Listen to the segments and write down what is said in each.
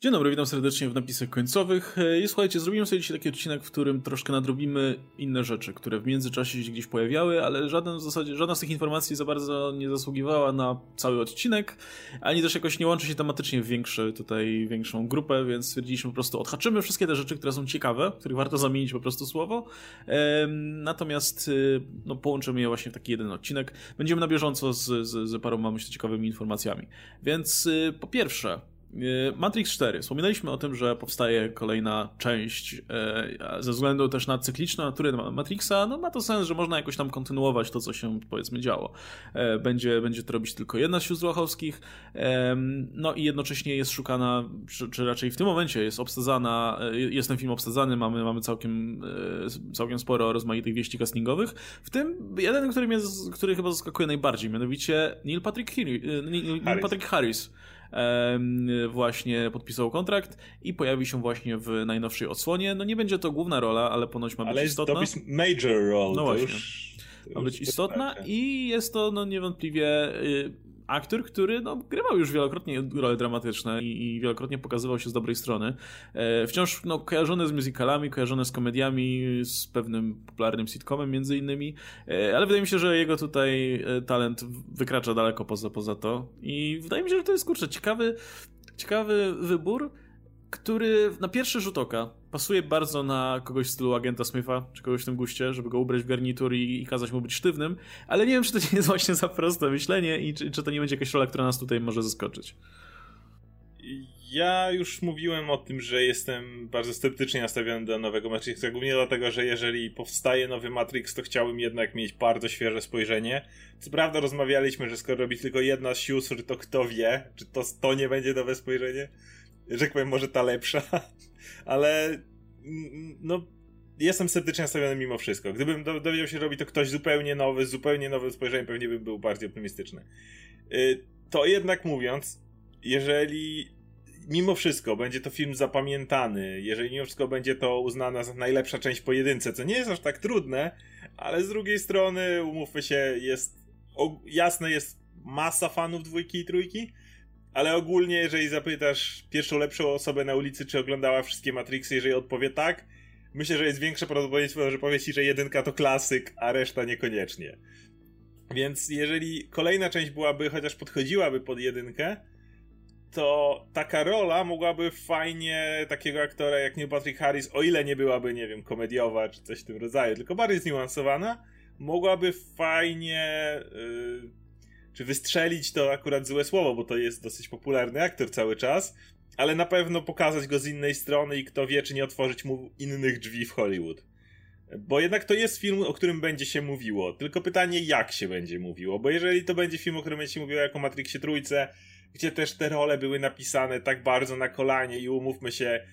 Dzień dobry, witam serdecznie w napisach końcowych. E, I słuchajcie, zrobimy sobie dzisiaj taki odcinek, w którym troszkę nadrobimy inne rzeczy, które w międzyczasie się gdzieś pojawiały, ale żaden w zasadzie, żadna z tych informacji za bardzo nie zasługiwała na cały odcinek, ani też jakoś nie łączy się tematycznie w większy, tutaj większą grupę, więc stwierdziliśmy po prostu odhaczymy wszystkie te rzeczy, które są ciekawe, których warto zamienić po prostu słowo. Natomiast y, no, połączymy je właśnie w taki jeden odcinek. Będziemy na bieżąco z, z, z paroma, myślę, ciekawymi informacjami. Więc y, po pierwsze, E, Matrix 4. Wspominaliśmy o tym, że powstaje kolejna część e, ze względu też na cykliczną naturę Matrixa. No ma to sens, że można jakoś tam kontynuować to, co się powiedzmy działo. E, będzie, będzie to robić tylko jedna z sióstr Wachowskich. No i jednocześnie jest szukana, czy, czy raczej w tym momencie jest obsadzana, jest ten film obsadzany, mamy, mamy całkiem, całkiem sporo rozmaitych wieści castingowych. W tym jeden, który, mnie, który chyba zaskakuje najbardziej, mianowicie Neil Patrick. Neil Patrick Harris właśnie podpisał kontrakt i pojawi się właśnie w najnowszej odsłonie. No nie będzie to główna rola, ale ponoć ma być ale istotna. Ale to major role. No właśnie. Już, ma być istotna i jest to no niewątpliwie y, aktor, który no, grywał już wielokrotnie role dramatyczne i, i wielokrotnie pokazywał się z dobrej strony. E, wciąż no, kojarzony z musicalami, kojarzony z komediami, z pewnym popularnym sitcomem między innymi, e, ale wydaje mi się, że jego tutaj e, talent wykracza daleko poza, poza to. I wydaje mi się, że to jest kurczę ciekawy, ciekawy wybór który na pierwszy rzut oka pasuje bardzo na kogoś w stylu agenta Smitha, czy kogoś w tym guście, żeby go ubrać w garnitur i, i kazać mu być sztywnym, ale nie wiem, czy to nie jest właśnie za proste myślenie i czy, czy to nie będzie jakaś rola, która nas tutaj może zaskoczyć. Ja już mówiłem o tym, że jestem bardzo sceptycznie nastawiony do nowego Matrixa, głównie dlatego, że jeżeli powstaje nowy Matrix, to chciałbym jednak mieć bardzo świeże spojrzenie. Co prawda rozmawialiśmy, że skoro robi tylko jedna sióstr, to kto wie, czy to, to nie będzie nowe spojrzenie że tak powiem, może ta lepsza, ale no jestem sceptycznie nastawiony mimo wszystko. Gdybym dowiedział się, że robi to ktoś zupełnie nowy, z zupełnie nowym spojrzeniem, pewnie bym był bardziej optymistyczny. Y, to jednak mówiąc, jeżeli mimo wszystko będzie to film zapamiętany, jeżeli mimo wszystko będzie to uznana za najlepsza część pojedynce, co nie jest aż tak trudne, ale z drugiej strony, umówmy się, jest jasne, jest masa fanów dwójki i trójki, ale ogólnie, jeżeli zapytasz pierwszą lepszą osobę na ulicy, czy oglądała wszystkie Matrixy, jeżeli odpowie tak, myślę, że jest większe prawdopodobieństwo, że powie ci, że jedynka to klasyk, a reszta niekoniecznie. Więc jeżeli kolejna część byłaby, chociaż podchodziłaby pod jedynkę, to taka rola mogłaby fajnie takiego aktora jak Neil Patrick Harris, o ile nie byłaby, nie wiem, komediowa czy coś w tym rodzaju, tylko bardziej zniuansowana, mogłaby fajnie yy, czy wystrzelić to akurat złe słowo, bo to jest dosyć popularny aktor cały czas, ale na pewno pokazać go z innej strony i kto wie, czy nie otworzyć mu innych drzwi w Hollywood. Bo jednak to jest film, o którym będzie się mówiło. Tylko pytanie, jak się będzie mówiło. Bo jeżeli to będzie film, o którym będzie się mówiło jako Matrixie Trójce, gdzie też te role były napisane tak bardzo na kolanie i umówmy się,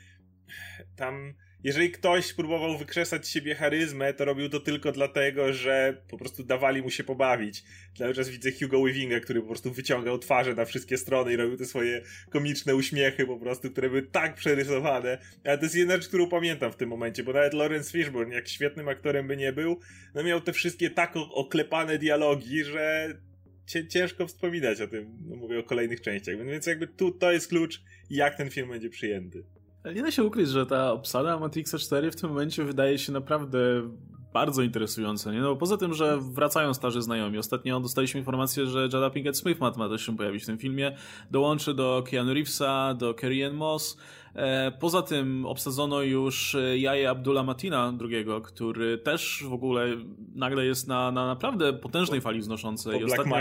tam jeżeli ktoś próbował wykrzesać siebie charyzmę, to robił to tylko dlatego, że po prostu dawali mu się pobawić. Cały czas widzę Hugo Weavinga, który po prostu wyciągał twarze na wszystkie strony i robił te swoje komiczne uśmiechy po prostu, które były tak przerysowane. Ale to jest jedna rzecz, którą pamiętam w tym momencie, bo nawet Lawrence Fishburne, jak świetnym aktorem by nie był, no miał te wszystkie tak oklepane dialogi, że ciężko wspominać o tym, no mówię o kolejnych częściach. Więc jakby tu to jest klucz, jak ten film będzie przyjęty. Nie da się ukryć, że ta obsada Matrixa 4 w tym momencie wydaje się naprawdę bardzo interesująca. Nie? No, poza tym, że wracają starzy znajomi. Ostatnio dostaliśmy informację, że Jada Pinkett Smith ma też się pojawić w tym filmie. Dołączy do Keanu Reevesa, do Carrie Ann Moss. E, poza tym obsadzono już Jaje Abdullah Matina II, który też w ogóle nagle jest na, na naprawdę potężnej fali wznoszącej. Po Ostatnio...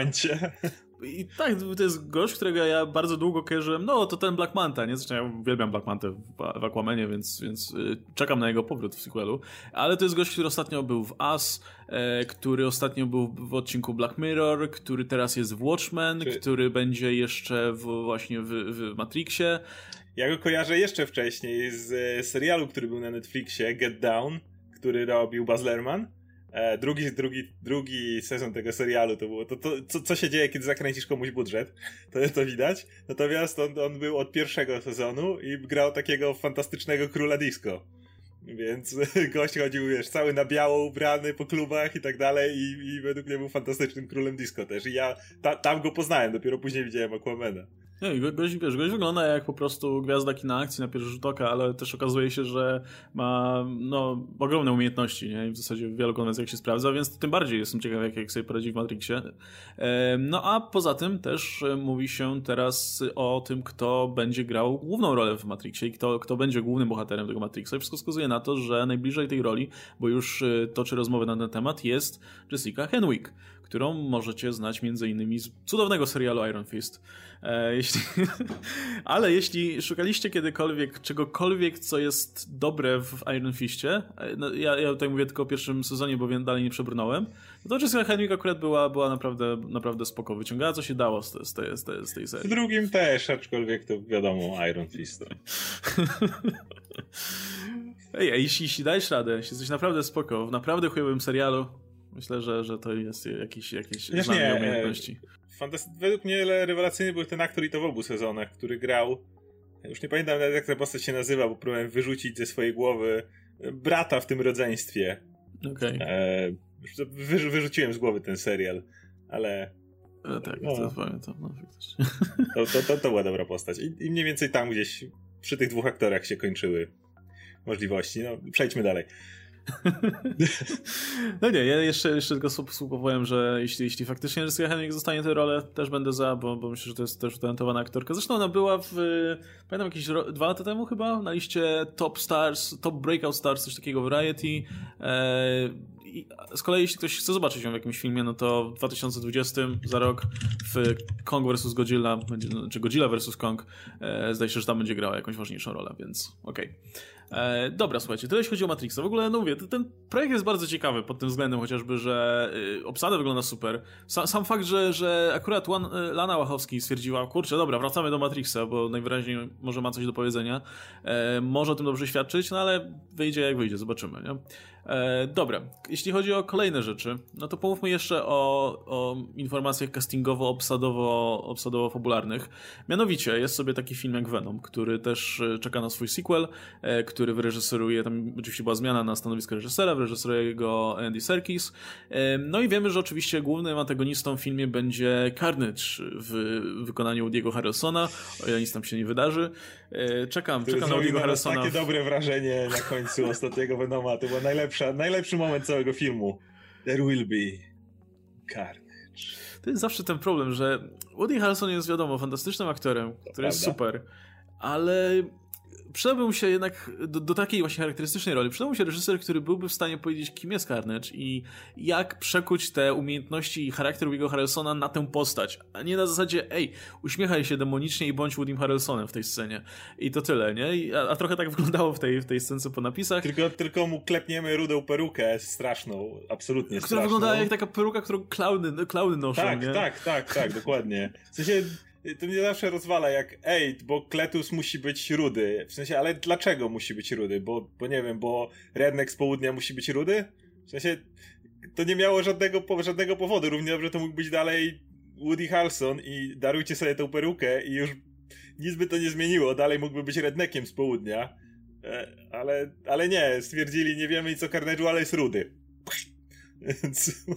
I tak, to jest gość, którego ja bardzo długo kojarzyłem. No, to ten Black Manta, nie? Zresztą ja uwielbiam Black Manta w, w Aquamanie, więc, więc y, czekam na jego powrót w sequelu. Ale to jest gość, który ostatnio był w Us, e, który ostatnio był w odcinku Black Mirror, który teraz jest w Watchmen, Czy... który będzie jeszcze w, właśnie w, w Matrixie. Ja go kojarzę jeszcze wcześniej z e, serialu, który był na Netflixie, Get Down, który robił Baz Luhrmann. E, drugi, drugi, drugi sezon tego serialu to było to, to co, co się dzieje, kiedy zakręcisz komuś budżet, to, to widać. Natomiast on, on był od pierwszego sezonu i grał takiego fantastycznego króla disco. Więc gość chodził, wiesz, cały na biało ubrany po klubach i tak dalej i, i według mnie był fantastycznym królem disco też. I ja ta, tam go poznałem, dopiero później widziałem Aquamana. Nie, gość, wiesz, gość wygląda jak po prostu gwiazda kina akcji na pierwszy rzut oka, ale też okazuje się, że ma no, ogromne umiejętności nie? i w zasadzie w wielu konwencjach się sprawdza, więc tym bardziej jestem ciekaw, jak, jak sobie poradzi w Matrixie. No a poza tym też mówi się teraz o tym, kto będzie grał główną rolę w Matrixie i kto, kto będzie głównym bohaterem tego Matrixa. I wszystko wskazuje na to, że najbliżej tej roli, bo już e, toczy rozmowę na ten temat, jest Jessica Henwick którą możecie znać innymi z cudownego serialu Iron Fist. E, jeśli... Ale jeśli szukaliście kiedykolwiek czegokolwiek, co jest dobre w Iron Fistie, e, no ja, ja tutaj mówię tylko o pierwszym sezonie, bo dalej nie przebrnąłem, no to Jessica Henwick akurat była, była naprawdę, naprawdę spoko. Wyciągała co się dało z, te, z, tej, z, tej, z tej serii. W drugim też, aczkolwiek to wiadomo, Iron Fist. Ej, jeśli, jeśli dajesz radę, jeśli jesteś naprawdę spoko, w naprawdę chujowym serialu, Myślę, że, że to jest jakiś, jakieś Wiesz, znamie nie, umiejętności. Według mnie rewelacyjny był ten aktor i to w obu sezonach, który grał. Już nie pamiętam nawet jak ta postać się nazywa, bo próbowałem wyrzucić ze swojej głowy brata w tym rodzeństwie. Okej. Okay. E, wy- wyrzuciłem z głowy ten serial, ale. E, tak, no, to pamiętam, no faktycznie. To, to, to, to była dobra postać. I, I mniej więcej tam gdzieś przy tych dwóch aktorach się kończyły możliwości. No, przejdźmy dalej. No nie, ja jeszcze, jeszcze tylko współpowiem, że jeśli, jeśli faktycznie Jessica Henwick zostanie tę rolę, też będę za, bo, bo myślę, że to jest też utalentowana aktorka. Zresztą ona była w, pamiętam jakieś dwa lata temu chyba, na liście Top Stars, Top Breakout Stars, coś takiego Variety. E, i z kolei jeśli ktoś chce zobaczyć ją w jakimś filmie, no to w 2020 za rok w Kong vs. Godzilla, czy Godzilla vs. Kong, e, zdaje się, że tam będzie grała jakąś ważniejszą rolę, więc okej. Okay. E, dobra, słuchajcie, tyle jeśli chodzi o Matrixa. W ogóle, no mówię, ten projekt jest bardzo ciekawy pod tym względem chociażby, że y, obsada wygląda super. Sam, sam fakt, że, że akurat y, Lana Łachowski stwierdziła, kurczę, dobra, wracamy do Matrixa, bo najwyraźniej może ma coś do powiedzenia. E, może o tym dobrze świadczyć, no ale wyjdzie jak wyjdzie, zobaczymy, nie? E, dobra, jeśli chodzi o kolejne rzeczy, no to pomówmy jeszcze o, o informacjach castingowo-obsadowo-obsadowo-fabularnych. Mianowicie jest sobie taki film jak Venom, który też e, czeka na swój sequel, e, który wyreżyseruje, tam oczywiście była zmiana na stanowisko reżysera, wyreżyseruje go Andy Serkis. E, no i wiemy, że oczywiście głównym antagonistą w filmie będzie Carnage w wykonaniu Woody'ego Harrelsona, o ile nic tam się nie wydarzy. E, czekam, czekam na Woody'ego Harrelsona. takie dobre wrażenie na końcu ostatniego Venoma, to było najlepsze najlepsza, najlepszy moment całego filmu. There will be carnage. To jest zawsze ten problem, że Woody Harrelson jest wiadomo fantastycznym aktorem, to który prawda. jest super, ale przydałby mu się jednak do, do, takiej właśnie charakterystycznej roli, przydałby mu się reżyser, który byłby w stanie powiedzieć, kim jest Carnage i jak przekuć te umiejętności i charakter Woody'ego Harrelsona na tę postać, a nie na zasadzie, ej, uśmiechaj się demonicznie i bądź Woodym Harrelsonem w tej scenie. I to tyle, nie? A, a, trochę tak wyglądało w tej, w tej scence po napisach. Tylko, tylko mu klepniemy rudą perukę straszną, absolutnie Która straszną. wyglądała jak taka peruka, którą klauny, klauny noszą, tak, nie? Tak, tak, tak, dokładnie. W sensie to mnie zawsze rozwala jak, ej, bo Kletus musi być rudy. W sensie, ale dlaczego musi być rudy? Bo, bo nie wiem, bo Redneck z południa musi być rudy? W sensie, to nie miało żadnego, żadnego powodu. Równie dobrze to mógł być dalej Woody Harrelson i darujcie sobie tą perukę i już nic by to nie zmieniło. Dalej mógłby być Redneckiem z południa. E, ale, ale nie, stwierdzili, nie wiemy co Carnage'u, ale jest rudy. Więc no,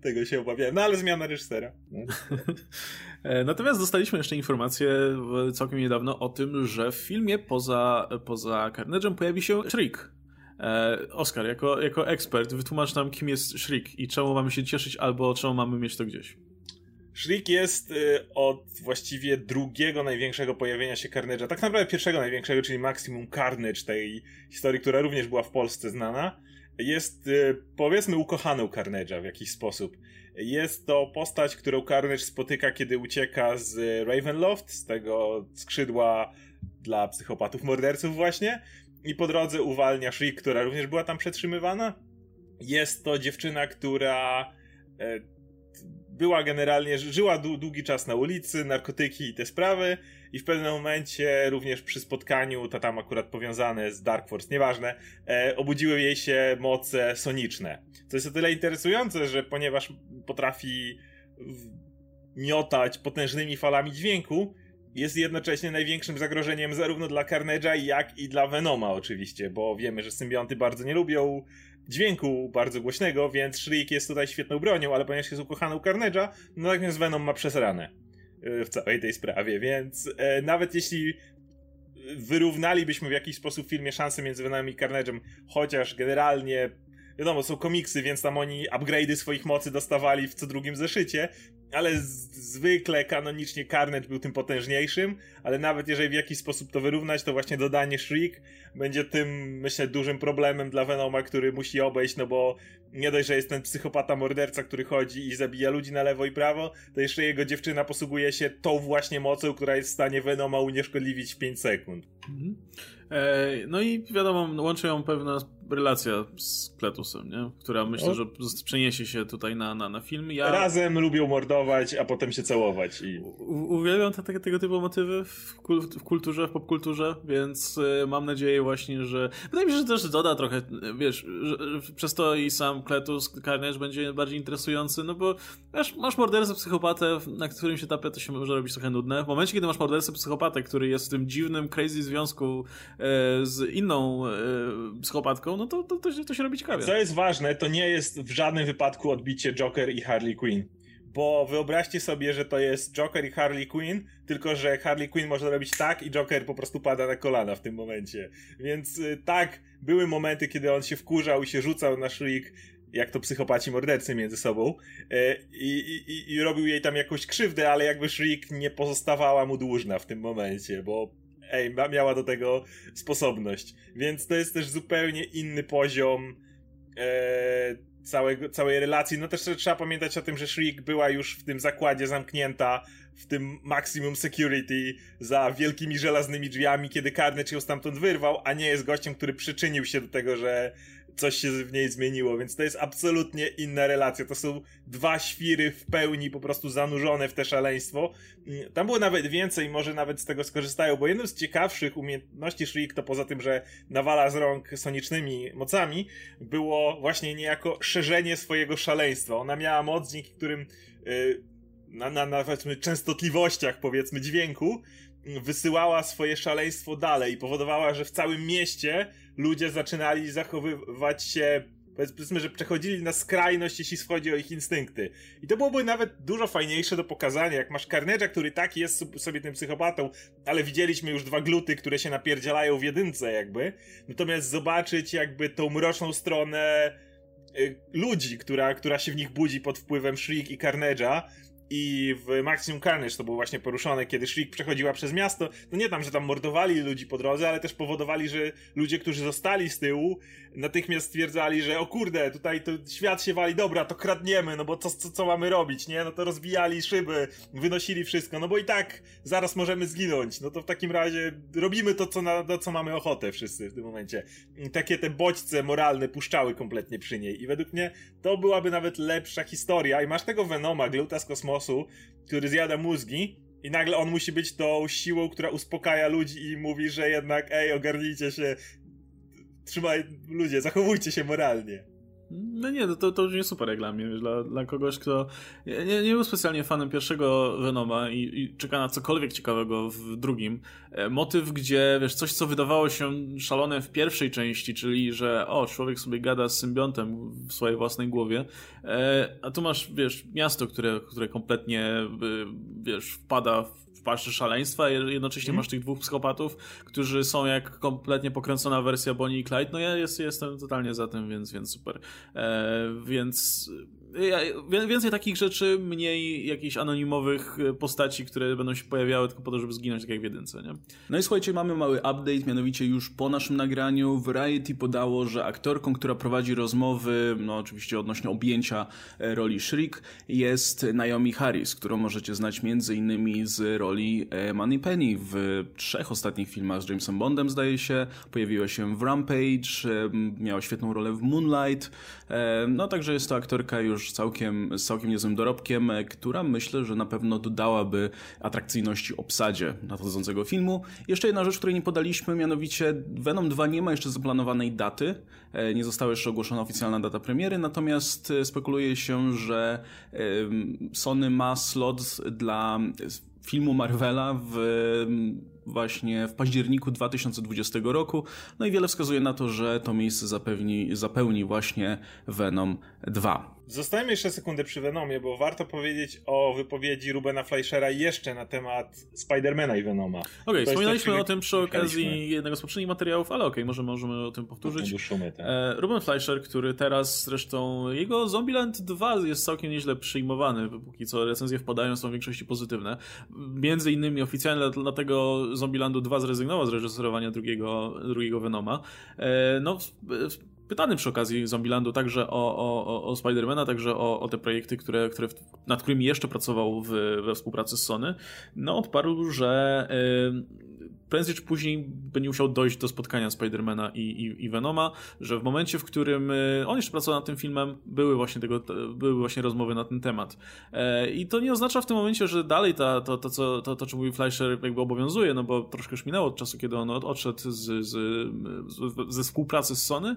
tego się obawiałem. No ale zmiana reżysera. No. E, natomiast dostaliśmy jeszcze informację całkiem niedawno o tym, że w filmie poza, poza Carnage'em pojawi się Shriek. E, Oskar, jako, jako ekspert, wytłumacz nam, kim jest Shriek i czemu mamy się cieszyć, albo czemu mamy mieć to gdzieś. Shriek jest y, od właściwie drugiego największego pojawienia się Carnage'a, tak naprawdę pierwszego największego, czyli Maximum Carnage tej historii, która również była w Polsce znana jest y, powiedzmy ukochaną Carnage'a w jakiś sposób. Jest to postać, którą Carnage spotyka, kiedy ucieka z Ravenloft, z tego skrzydła dla psychopatów morderców właśnie i po drodze uwalnia Shriek, która również była tam przetrzymywana. Jest to dziewczyna, która e, była generalnie, żyła długi czas na ulicy, narkotyki i te sprawy i w pewnym momencie również przy spotkaniu, to tam akurat powiązane z Dark Force, nieważne, e, obudziły jej się moce soniczne. Co jest o tyle interesujące, że ponieważ potrafi miotać potężnymi falami dźwięku, jest jednocześnie największym zagrożeniem zarówno dla Carnage'a, jak i dla Venoma oczywiście, bo wiemy, że symbionty bardzo nie lubią dźwięku bardzo głośnego, więc Shriek jest tutaj świetną bronią, ale ponieważ jest ukochaną Carnage'a, no natomiast Venom ma przesrane. w całej tej sprawie, więc e, nawet jeśli wyrównalibyśmy w jakiś sposób w filmie szanse między Venomem i Carnage'em, chociaż generalnie wiadomo, są komiksy, więc tam oni upgrade'y swoich mocy dostawali w co drugim zeszycie, ale zwykle kanonicznie Carnage był tym potężniejszym, ale nawet jeżeli w jakiś sposób to wyrównać, to właśnie dodanie Shriek będzie tym, myślę, dużym problemem dla Venoma, który musi obejść, no bo nie dość, że jest ten psychopata morderca, który chodzi i zabija ludzi na lewo i prawo, to jeszcze jego dziewczyna posługuje się tą właśnie mocą, która jest w stanie Venoma unieszkodliwić w 5 sekund. Mhm. E, no i wiadomo, łączy ją pewna relacja z Kletusem, nie? która myślę, że przeniesie się tutaj na, na, na film. Ja... Razem lubią mordować, a potem się całować. I... U, uwielbiam te, te, tego typu motywy w, kul, w kulturze, w popkulturze, więc y, mam nadzieję właśnie, że... Wydaje mi się, że też doda trochę, wiesz, że, przez to i sam Kletus, Carnage będzie bardziej interesujący, no bo wiesz, masz mordercę, psychopatę, na którym się tapie, to się może robić trochę nudne. W momencie, kiedy masz mordercę, psychopatę, który jest w tym dziwnym, crazy związku e, z inną e, psychopatką, no to, to, to, się, to się robi ciekawie. Co jest ważne, to nie jest w żadnym wypadku odbicie Joker i Harley Quinn. Bo wyobraźcie sobie, że to jest Joker i Harley Quinn, tylko że Harley Quinn może robić tak i Joker po prostu pada na kolana w tym momencie. Więc y, tak, były momenty, kiedy on się wkurzał i się rzucał na szlik, jak to psychopaci mordercy między sobą y, i, i, i robił jej tam jakąś krzywdę, ale jakby Shriek nie pozostawała mu dłużna w tym momencie, bo ej, miała do tego sposobność. Więc to jest też zupełnie inny poziom e, całego, całej relacji. No też trzeba pamiętać o tym, że Shriek była już w tym zakładzie zamknięta, w tym maximum security, za wielkimi żelaznymi drzwiami, kiedy Carnage ją stamtąd wyrwał, a nie jest gościem, który przyczynił się do tego, że coś się w niej zmieniło, więc to jest absolutnie inna relacja. To są dwa świry w pełni po prostu zanurzone w te szaleństwo. Mm, tam było nawet więcej, może nawet z tego skorzystają, bo jedną z ciekawszych umiejętności Shriek to poza tym, że nawala z rąk sonicznymi mocami, było właśnie niejako szerzenie swojego szaleństwa. Ona miała moc, dzięki którym yy, na, na, częstotliwościach powiedzmy dźwięku wysyłała swoje szaleństwo dalej i powodowała, że w całym mieście ludzie zaczynali zachowywać się powiedzmy, że przechodzili na skrajność, jeśli chodzi o ich instynkty. I to byłoby nawet dużo fajniejsze do pokazania, jak masz Carnage'a, który tak jest sobie tym psychopatą, ale widzieliśmy już dwa gluty, które się napierdzielają w jedynce jakby. Natomiast zobaczyć jakby tą mroczną stronę y, ludzi, która, która się w nich budzi pod wpływem Shriek i Carnage'a, i w Maximum Carnage to było właśnie poruszone, kiedy Shriek przechodziła przez miasto. No nie tam, że tam mordowali ludzi po drodze, ale też powodowali, że ludzie, którzy zostali z tyłu, natychmiast stwierdzali, że o kurde, tutaj to świat się wali, dobra, to kradniemy, no bo co, co, co mamy robić, nie? No to rozbijali szyby, wynosili wszystko, no bo i tak zaraz możemy zginąć. No to w takim razie robimy to, co, na, to, co mamy ochotę wszyscy w tym momencie. Takie te bodźce moralne puszczały kompletnie przy niej i według mnie to byłaby nawet lepsza historia i masz tego Venoma, Gluta z kosmosu, który zjada mózgi i nagle on musi być tą siłą, która uspokaja ludzi i mówi, że jednak ej, ogarnijcie się, trzymaj, ludzie, zachowujcie się moralnie. No nie, to, to już nie super jak dla mnie, dla, dla kogoś, kto nie, nie był specjalnie fanem pierwszego Venoma i, i, czeka na cokolwiek ciekawego w drugim. E, motyw, gdzie, wiesz, coś, co wydawało się szalone w pierwszej części, czyli, że o, człowiek sobie gada z symbiontem w swojej własnej głowie, e, a tu masz, wiesz, miasto, które, które kompletnie, e, wiesz, wpada w w paszczy szaleństwa, jednocześnie mm. masz tych dwóch psychopatów, którzy są jak kompletnie pokręcona wersja Bonnie i Clyde. No ja jest, jestem totalnie za tym, więc, więc super. E, więc Więcej takich rzeczy, mniej jakichś anonimowych e, postaci, które będą się pojawiały tylko po to, żeby zginąć, tak jak w jedynce, nie? No i słuchajcie, mamy mały update, mianowicie już po naszym nagraniu Variety podało, że aktorką, która prowadzi rozmowy, no oczywiście odnośnie objęcia e, roli Shriek, jest Naomi Harris, którą możecie znać między innymi z roli e, Money Penny w trzech ostatnich filmach z Jamesem Bondem, zdaje się. Pojawiła się w Rampage, miała świetną rolę w Moonlight, no także jest to aktorka już już całkiem, z całkiem niezłym dorobkiem, e, która myślę, że na pewno dodałaby atrakcyjności obsadzie nadchodzącego filmu. Jeszcze jedna rzecz, której nie podaliśmy, mianowicie Venom 2 nie ma jeszcze zaplanowanej daty, e, nie została jeszcze ogłoszona oficjalna data premiery, natomiast e, spekuluje się, że Sony ma slot dla filmu Marvela w właśnie w październiku 2020 roku. No i wiele wskazuje na to, że to miejsce zapewni, zapełni właśnie Venom 2. Zostańmy jeszcze sekundę przy Venomie, bo warto powiedzieć o wypowiedzi Rubena Fleischera jeszcze na temat Spidermana i Venoma. Okej, okay, wspominaliśmy o tym przy okazji jednego z poprzednich materiałów, ale okej, okay, możemy, możemy o tym powtórzyć. Tak. Ruben Fleischer, który teraz zresztą, jego Zombieland 2 jest całkiem nieźle przyjmowany, póki co recenzje wpadają, są w większości pozytywne. Między innymi oficjalnie dlatego Zombielandu 2 zrezygnował z reżyserowania drugiego, drugiego Venoma. E, no, pytany przy okazji Zombielandu także o, o, o Spidermana, także o, o te projekty, które, które, nad którymi jeszcze pracował w, we współpracy z Sony, no odparł, że yy, prędzej czy później będzie musiał dojść do spotkania Spidermana i, i, i, Venoma, że w momencie, w którym y, on jeszcze pracował nad tym filmem, były właśnie, tego, były właśnie rozmowy na ten temat. E, I to nie oznacza w tym momencie, że dalej ta, to, to, co, to, to, mówi Fleischer, jakby obowiązuje, no bo troszkę już minęło od czasu, kiedy on odszedł z, z, ze współpracy z Sony,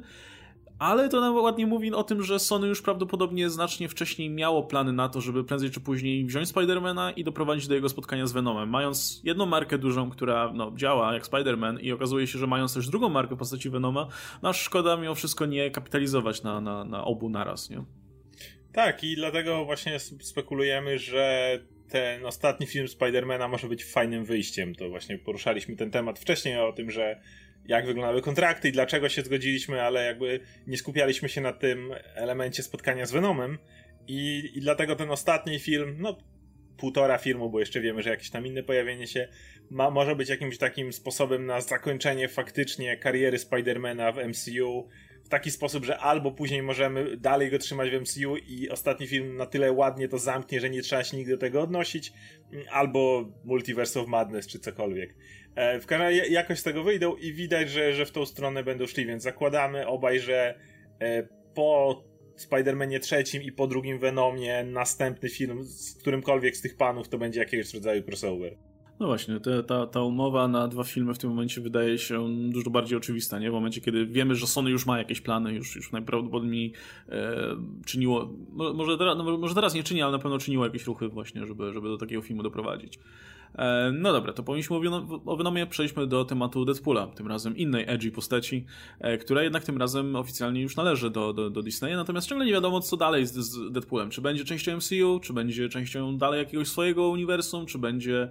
ale to nam ładnie mówi o tym, że Sony już prawdopodobnie znacznie wcześniej miało plany na to, żeby prędzej czy później wziąć Spidermana i doprowadzić do jego spotkania z Venomem. Mając jedną markę dużą, która no, działa jak Spider-Man i okazuje się, że mając też drugą markę w postaci Venoma, no szkoda mimo wszystko nie kapitalizować na, na, na obu naraz, nie? Tak, i dlatego właśnie spekulujemy, że ten ostatni film Spidermana może być fajnym wyjściem. To właśnie poruszaliśmy ten temat wcześniej o tym, że jak wyglądały kontrakty i dlaczego się zgodziliśmy, ale jakby nie skupialiśmy się na tym elemencie spotkania z Venomem. I, i dlatego ten ostatni film, no półtora filmu, bo jeszcze wiemy, że jakieś tam inne pojawienie się ma, może być jakimś takim sposobem na zakończenie faktycznie kariery Spidermana w MCU taki sposób, że albo później możemy dalej go trzymać w MCU i ostatni film na tyle ładnie to zamknie, że nie trzeba się nigdy do tego odnosić, albo Multiverse of Madness czy cokolwiek. E, w każdym razie jakoś z tego wyjdą i widać, że, że w tą stronę będą szli, więc zakładamy obaj, że e, po Spider-Manie trzecim i po drugim Venomie następny film z którymkolwiek z tych panów to będzie jakiegoś rodzaju crossover. No właśnie, te, ta, ta umowa na dwa filmy w tym momencie wydaje się dużo bardziej oczywista, nie? W momencie, kiedy wiemy, że Sony już ma jakieś plany, już, już najprawdopodobniej e, czyniło, może teraz, no, może teraz nie czyni, ale na pewno czyniło jakieś ruchy właśnie, żeby, żeby do takiego filmu doprowadzić. E, no dobra, to powinniśmy o Venomie przejdźmy do tematu Deadpoola, tym razem innej edgy postaci, e, która jednak tym razem oficjalnie już należy do, do, do Disneya, natomiast ciągle nie wiadomo co dalej z, z Deadpoolem. Czy będzie częścią MCU, czy będzie częścią dalej jakiegoś swojego uniwersum, czy będzie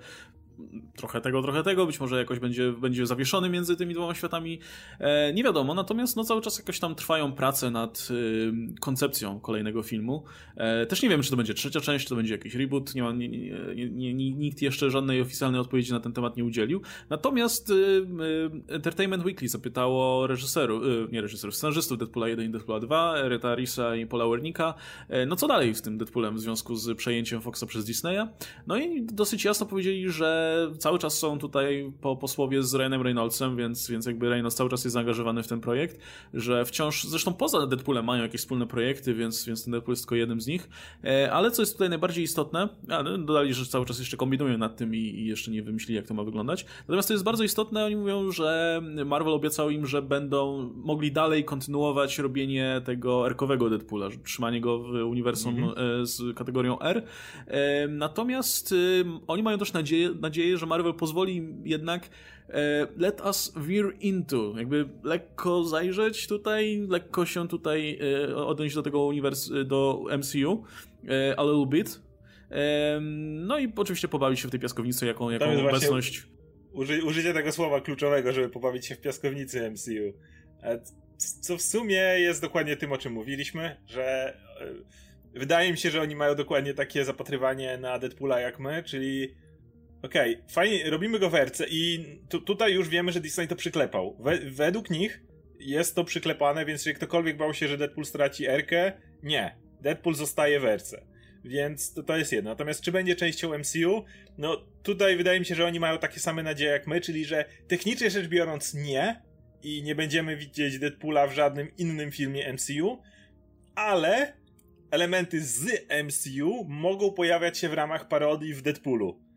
trochę tego, trochę tego, być może jakoś będzie, będzie zawieszony między tymi dwoma światami, e, nie wiadomo, natomiast no, cały czas jakoś tam trwają prace nad y, koncepcją kolejnego filmu. E, też nie wiem, czy to będzie trzecia część, czy to będzie jakiś reboot, nie ma, nie, nie, nie, nikt jeszcze żadnej oficjalnej odpowiedzi na ten temat nie udzielił. Natomiast y, y, Entertainment Weekly zapytało reżyserów, nie reżyserów, scenarzystów Deadpoola 1 i Deadpoola 2, Reta Risa i Paula Wernicka, e, no co dalej z tym Deadpoolem w związku z przejęciem Foxa przez Disneya. No i dosyć jasno powiedzieli, że cały czas są tutaj po posłowie z Ryanem Reynoldsem, więc, więc jakby Reynolds cały czas jest zaangażowany w ten projekt, że wciąż, zresztą poza Deadpoolem mają jakieś wspólne projekty, więc, więc ten Deadpool jest tylko jednym z nich, e, ale co jest tutaj najbardziej istotne, a, no, dodali, że cały czas jeszcze kombinują nad tym i, i jeszcze nie wymyślili, jak to ma wyglądać, natomiast to jest bardzo istotne, oni mówią, że Marvel obiecał im, że będą mogli dalej kontynuować robienie tego erkowego Deadpoola, trzymanie go w uniwersum mm -hmm. z kategorią R, e, natomiast oni mają też nadzieję, nadzieję nadzieję, że Marvel pozwoli jednak e, let us veer into, jakby lekko zajrzeć tutaj, lekko się tutaj e, odnieść do tego uniwers do MCU e, a little bit. E, no i oczywiście pobawić się w tej piaskownicy, jaką, jaką obecność... Uży, użycie tego słowa kluczowego, żeby pobawić się w piaskownicy MCU. E, co w sumie jest dokładnie tym, o czym mówiliśmy, że e, wydaje mi się, że oni mają dokładnie takie zapatrywanie na Deadpoola jak my, czyli Okej, okay, fajnie, robimy go w RC i tu, tutaj już wiemy, że Disney to przyklepał. We, według nich jest to przyklepane, więc jeżeli ktokolwiek bał się, że Deadpool straci Erkę, nie. Deadpool zostaje w RC. Więc to, to jest jedno. Natomiast czy będzie częścią MCU? No tutaj wydaje mi się, że oni mają takie same nadzieje jak my, czyli że technicznie rzecz biorąc nie i nie będziemy widzieć Deadpoola w żadnym innym filmie MCU, ale elementy z MCU mogą pojawiać się w ramach parodii w Deadpoolu.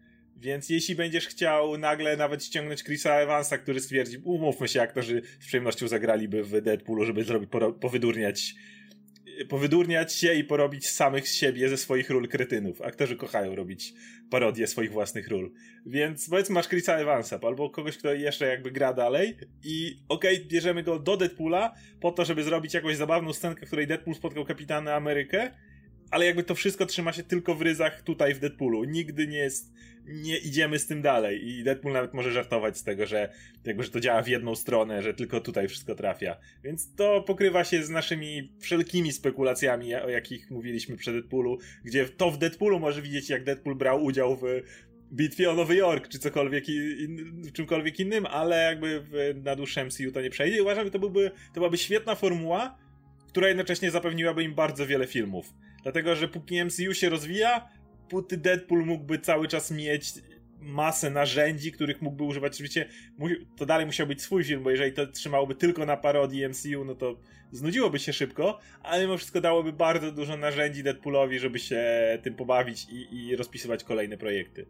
Więc jeśli będziesz chciał nagle nawet ściągnąć Chrisa Evansa, który stwierdzi, umówmy się, aktorzy z przyjemnością zagraliby w Deadpoolu, żeby zrobić, powydurniać powydurniać się i porobić samych z siebie ze swoich ról kretynów. Aktorzy kochają robić parodię swoich własnych ról. Więc powiedzmy masz Chrisa Evansa albo kogoś, kto jeszcze jakby gra dalej i okej, okay, bierzemy go do Deadpoola po to, żeby zrobić jakąś zabawną scenkę, w której Deadpool spotkał Kapitana Amerykę ale jakby to wszystko trzyma się tylko w ryzach tutaj w Deadpoolu. Nigdy nie jest, nie idziemy z tym dalej i Deadpool nawet może żartować z tego, że jakby, że to działa w jedną stronę, że tylko tutaj wszystko trafia. Więc to pokrywa się z naszymi wszelkimi spekulacjami, o jakich mówiliśmy przy Deadpoolu, gdzie to w Deadpoolu może widzieć, jak Deadpool brał udział w bitwie o Nowy Jork, czy cokolwiek in, czymkolwiek innym, ale jakby w, na dłuższym MCU to nie przejdzie. I uważam, że to, byłby, to byłaby świetna formuła, która jednocześnie zapewniłaby im bardzo wiele filmów. Dlatego, że póki MCU się rozwija, póty Deadpool mógłby cały czas mieć masę narzędzi, których mógłby używać. Oczywiście to dalej musiał być swój film, bo jeżeli to trzymałoby tylko na parodii MCU, no to znudziłoby się szybko, ale mimo wszystko dałoby bardzo dużo narzędzi Deadpoolowi, żeby się tym pobawić i, i rozpisywać kolejne projekty.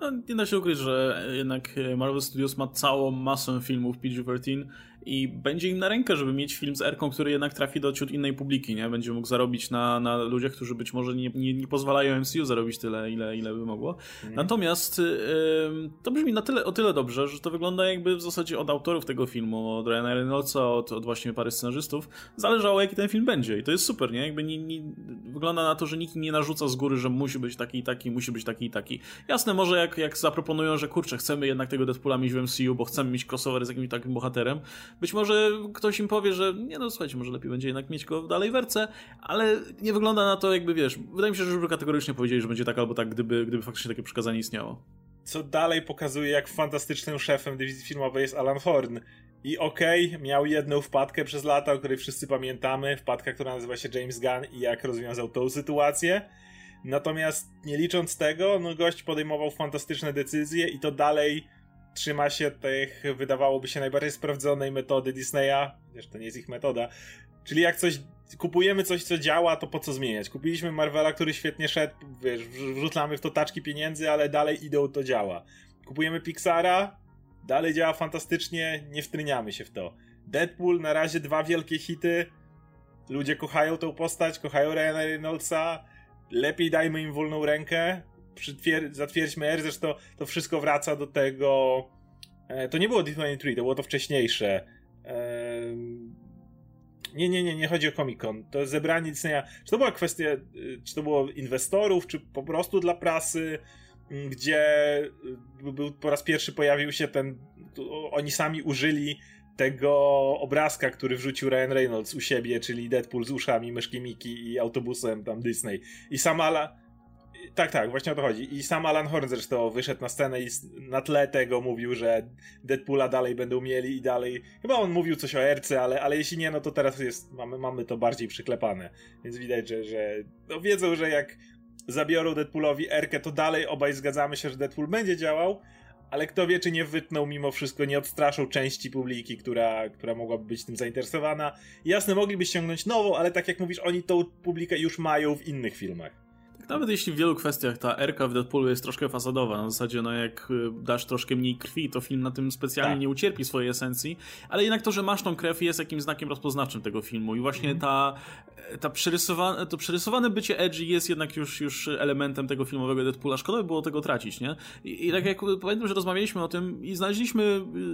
No, nie da się ukryć, że jednak Marvel Studios ma całą masę filmów PG-13 i będzie im na rękę, żeby mieć film z Erką, który jednak trafi do ciut innej publiki, nie? Będzie mógł zarobić na, na ludziach, którzy być może nie, nie, nie pozwalają MCU zarobić tyle, ile, ile by mogło. Mhm. Natomiast yy, to brzmi na tyle, o tyle dobrze, że to wygląda jakby w zasadzie od autorów tego filmu, od Ryana Reynoldsa, od, od właśnie pary scenarzystów, zależało jaki ten film będzie i to jest super, nie? Jakby nie, nie, wygląda na to, że nikt nie narzuca z góry, że musi być taki i taki, musi być taki i taki. Jasne, może jak, jak zaproponują, że kurczę, chcemy jednak tego Deadpoola mieć w MCU, bo chcemy mieć crossover z jakimś takim bohaterem, być może ktoś im powie, że nie no słuchajcie, może lepiej będzie jednak mieć go dalej werce, ale nie wygląda na to jakby, wiesz, wydaje mi się, że już kategorycznie powiedzieli, że będzie tak albo tak, gdyby, gdyby faktycznie takie przekazanie istniało. Co dalej pokazuje, jak fantastycznym szefem dywizji filmowej jest Alan Horn. I okej, okay, miał jedną wpadkę przez lata, o której wszyscy pamiętamy, wpadka, która nazywa się James Gunn i jak rozwiązał tą sytuację. Natomiast nie licząc tego, no gość podejmował fantastyczne decyzje i to dalej trzyma się tych, wydawałoby się, najbardziej sprawdzonej metody Disneya, chociaż to nie jest ich metoda, czyli jak coś, kupujemy coś, co działa, to po co zmieniać? Kupiliśmy Marvela, który świetnie szedł, wiesz, wrzucamy w to taczki pieniędzy, ale dalej idą, to działa. Kupujemy Pixara, dalej działa fantastycznie, nie wtryniamy się w to. Deadpool, na razie dwa wielkie hity, ludzie kochają tą postać, kochają Ryana Reynoldsa, lepiej dajmy im wolną rękę, zatwierdźmy R, zresztą to wszystko wraca do tego. E, to nie było D23, to było to wcześniejsze. E, nie, nie, nie, nie chodzi o Comic Con. To zebranie Disneya. Czy to była kwestia, e, czy to było inwestorów, czy po prostu dla prasy, gdzie był, po raz pierwszy pojawił się ten. Oni sami użyli tego obrazka, który wrzucił Ryan Reynolds u siebie, czyli Deadpool z uszami, myszki Miki i autobusem tam Disney. I sama tak, tak, właśnie o to chodzi. I sam Alan Horn zresztą wyszedł na scenę i na tle tego mówił, że Deadpoola dalej będą mieli i dalej. Chyba on mówił coś o Erce, ale, ale jeśli nie, no to teraz jest, mamy, mamy to bardziej przyklepane. Więc widać, że, że no wiedzą, że jak zabiorą Deadpoolowi Erkę, to dalej obaj zgadzamy się, że Deadpool będzie działał, ale kto wie, czy nie wytną mimo wszystko, nie odstraszą części publiki, która, która mogłaby być tym zainteresowana. Jasne, mogliby ściągnąć nową, ale tak jak mówisz, oni tą publikę już mają w innych filmach. Nawet jeśli w wielu kwestiach ta Erka w Deadpoolu jest troszkę fasadowa, na zasadzie no jak y, dasz troszkę mniej krwi, to film na tym specjalnie tak. nie ucierpi swojej esencji, ale jednak to, że masz tą krew jest jakimś znakiem rozpoznawczym tego filmu i właśnie mm. ta, ta przerysowane, to przerysowane bycie edgy jest jednak już, już elementem tego filmowego Deadpoola. Szkoda by było tego tracić, nie? I, I, tak jak pamiętam, że rozmawialiśmy o tym i znaleźliśmy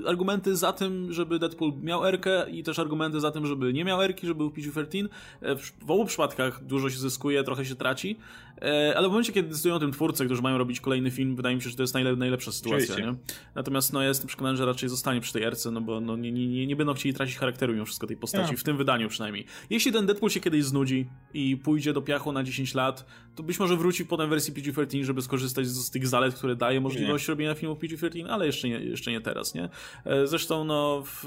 y, argumenty za tym, żeby Deadpool miał Erkę i też argumenty za tym, żeby nie miał Erki, żeby był PG-13. E, w obu przypadkach dużo się zyskuje, trochę się traci. E, ale w momencie, kiedy decydują o tym twórcy, którzy mają robić kolejny film, wydaje mi się, że to jest najle najlepsza sytuacja. Nie? Natomiast no, ja jestem przekonany, że raczej zostanie przy tej erce, no bo no, nie, nie, nie będą chcieli tracić charakteru mimo wszystko tej postaci, w tym wydaniu przynajmniej. Jeśli ten Deadpool się kiedyś znudzi i pójdzie do piachu na 10 lat, to być może wróci potem w wersji PG-13, żeby skorzystać z, z, tych zalet, które daje możliwość nie. robienia filmów PG-13, ale jeszcze nie, jeszcze nie teraz, nie? E, zresztą, no, w,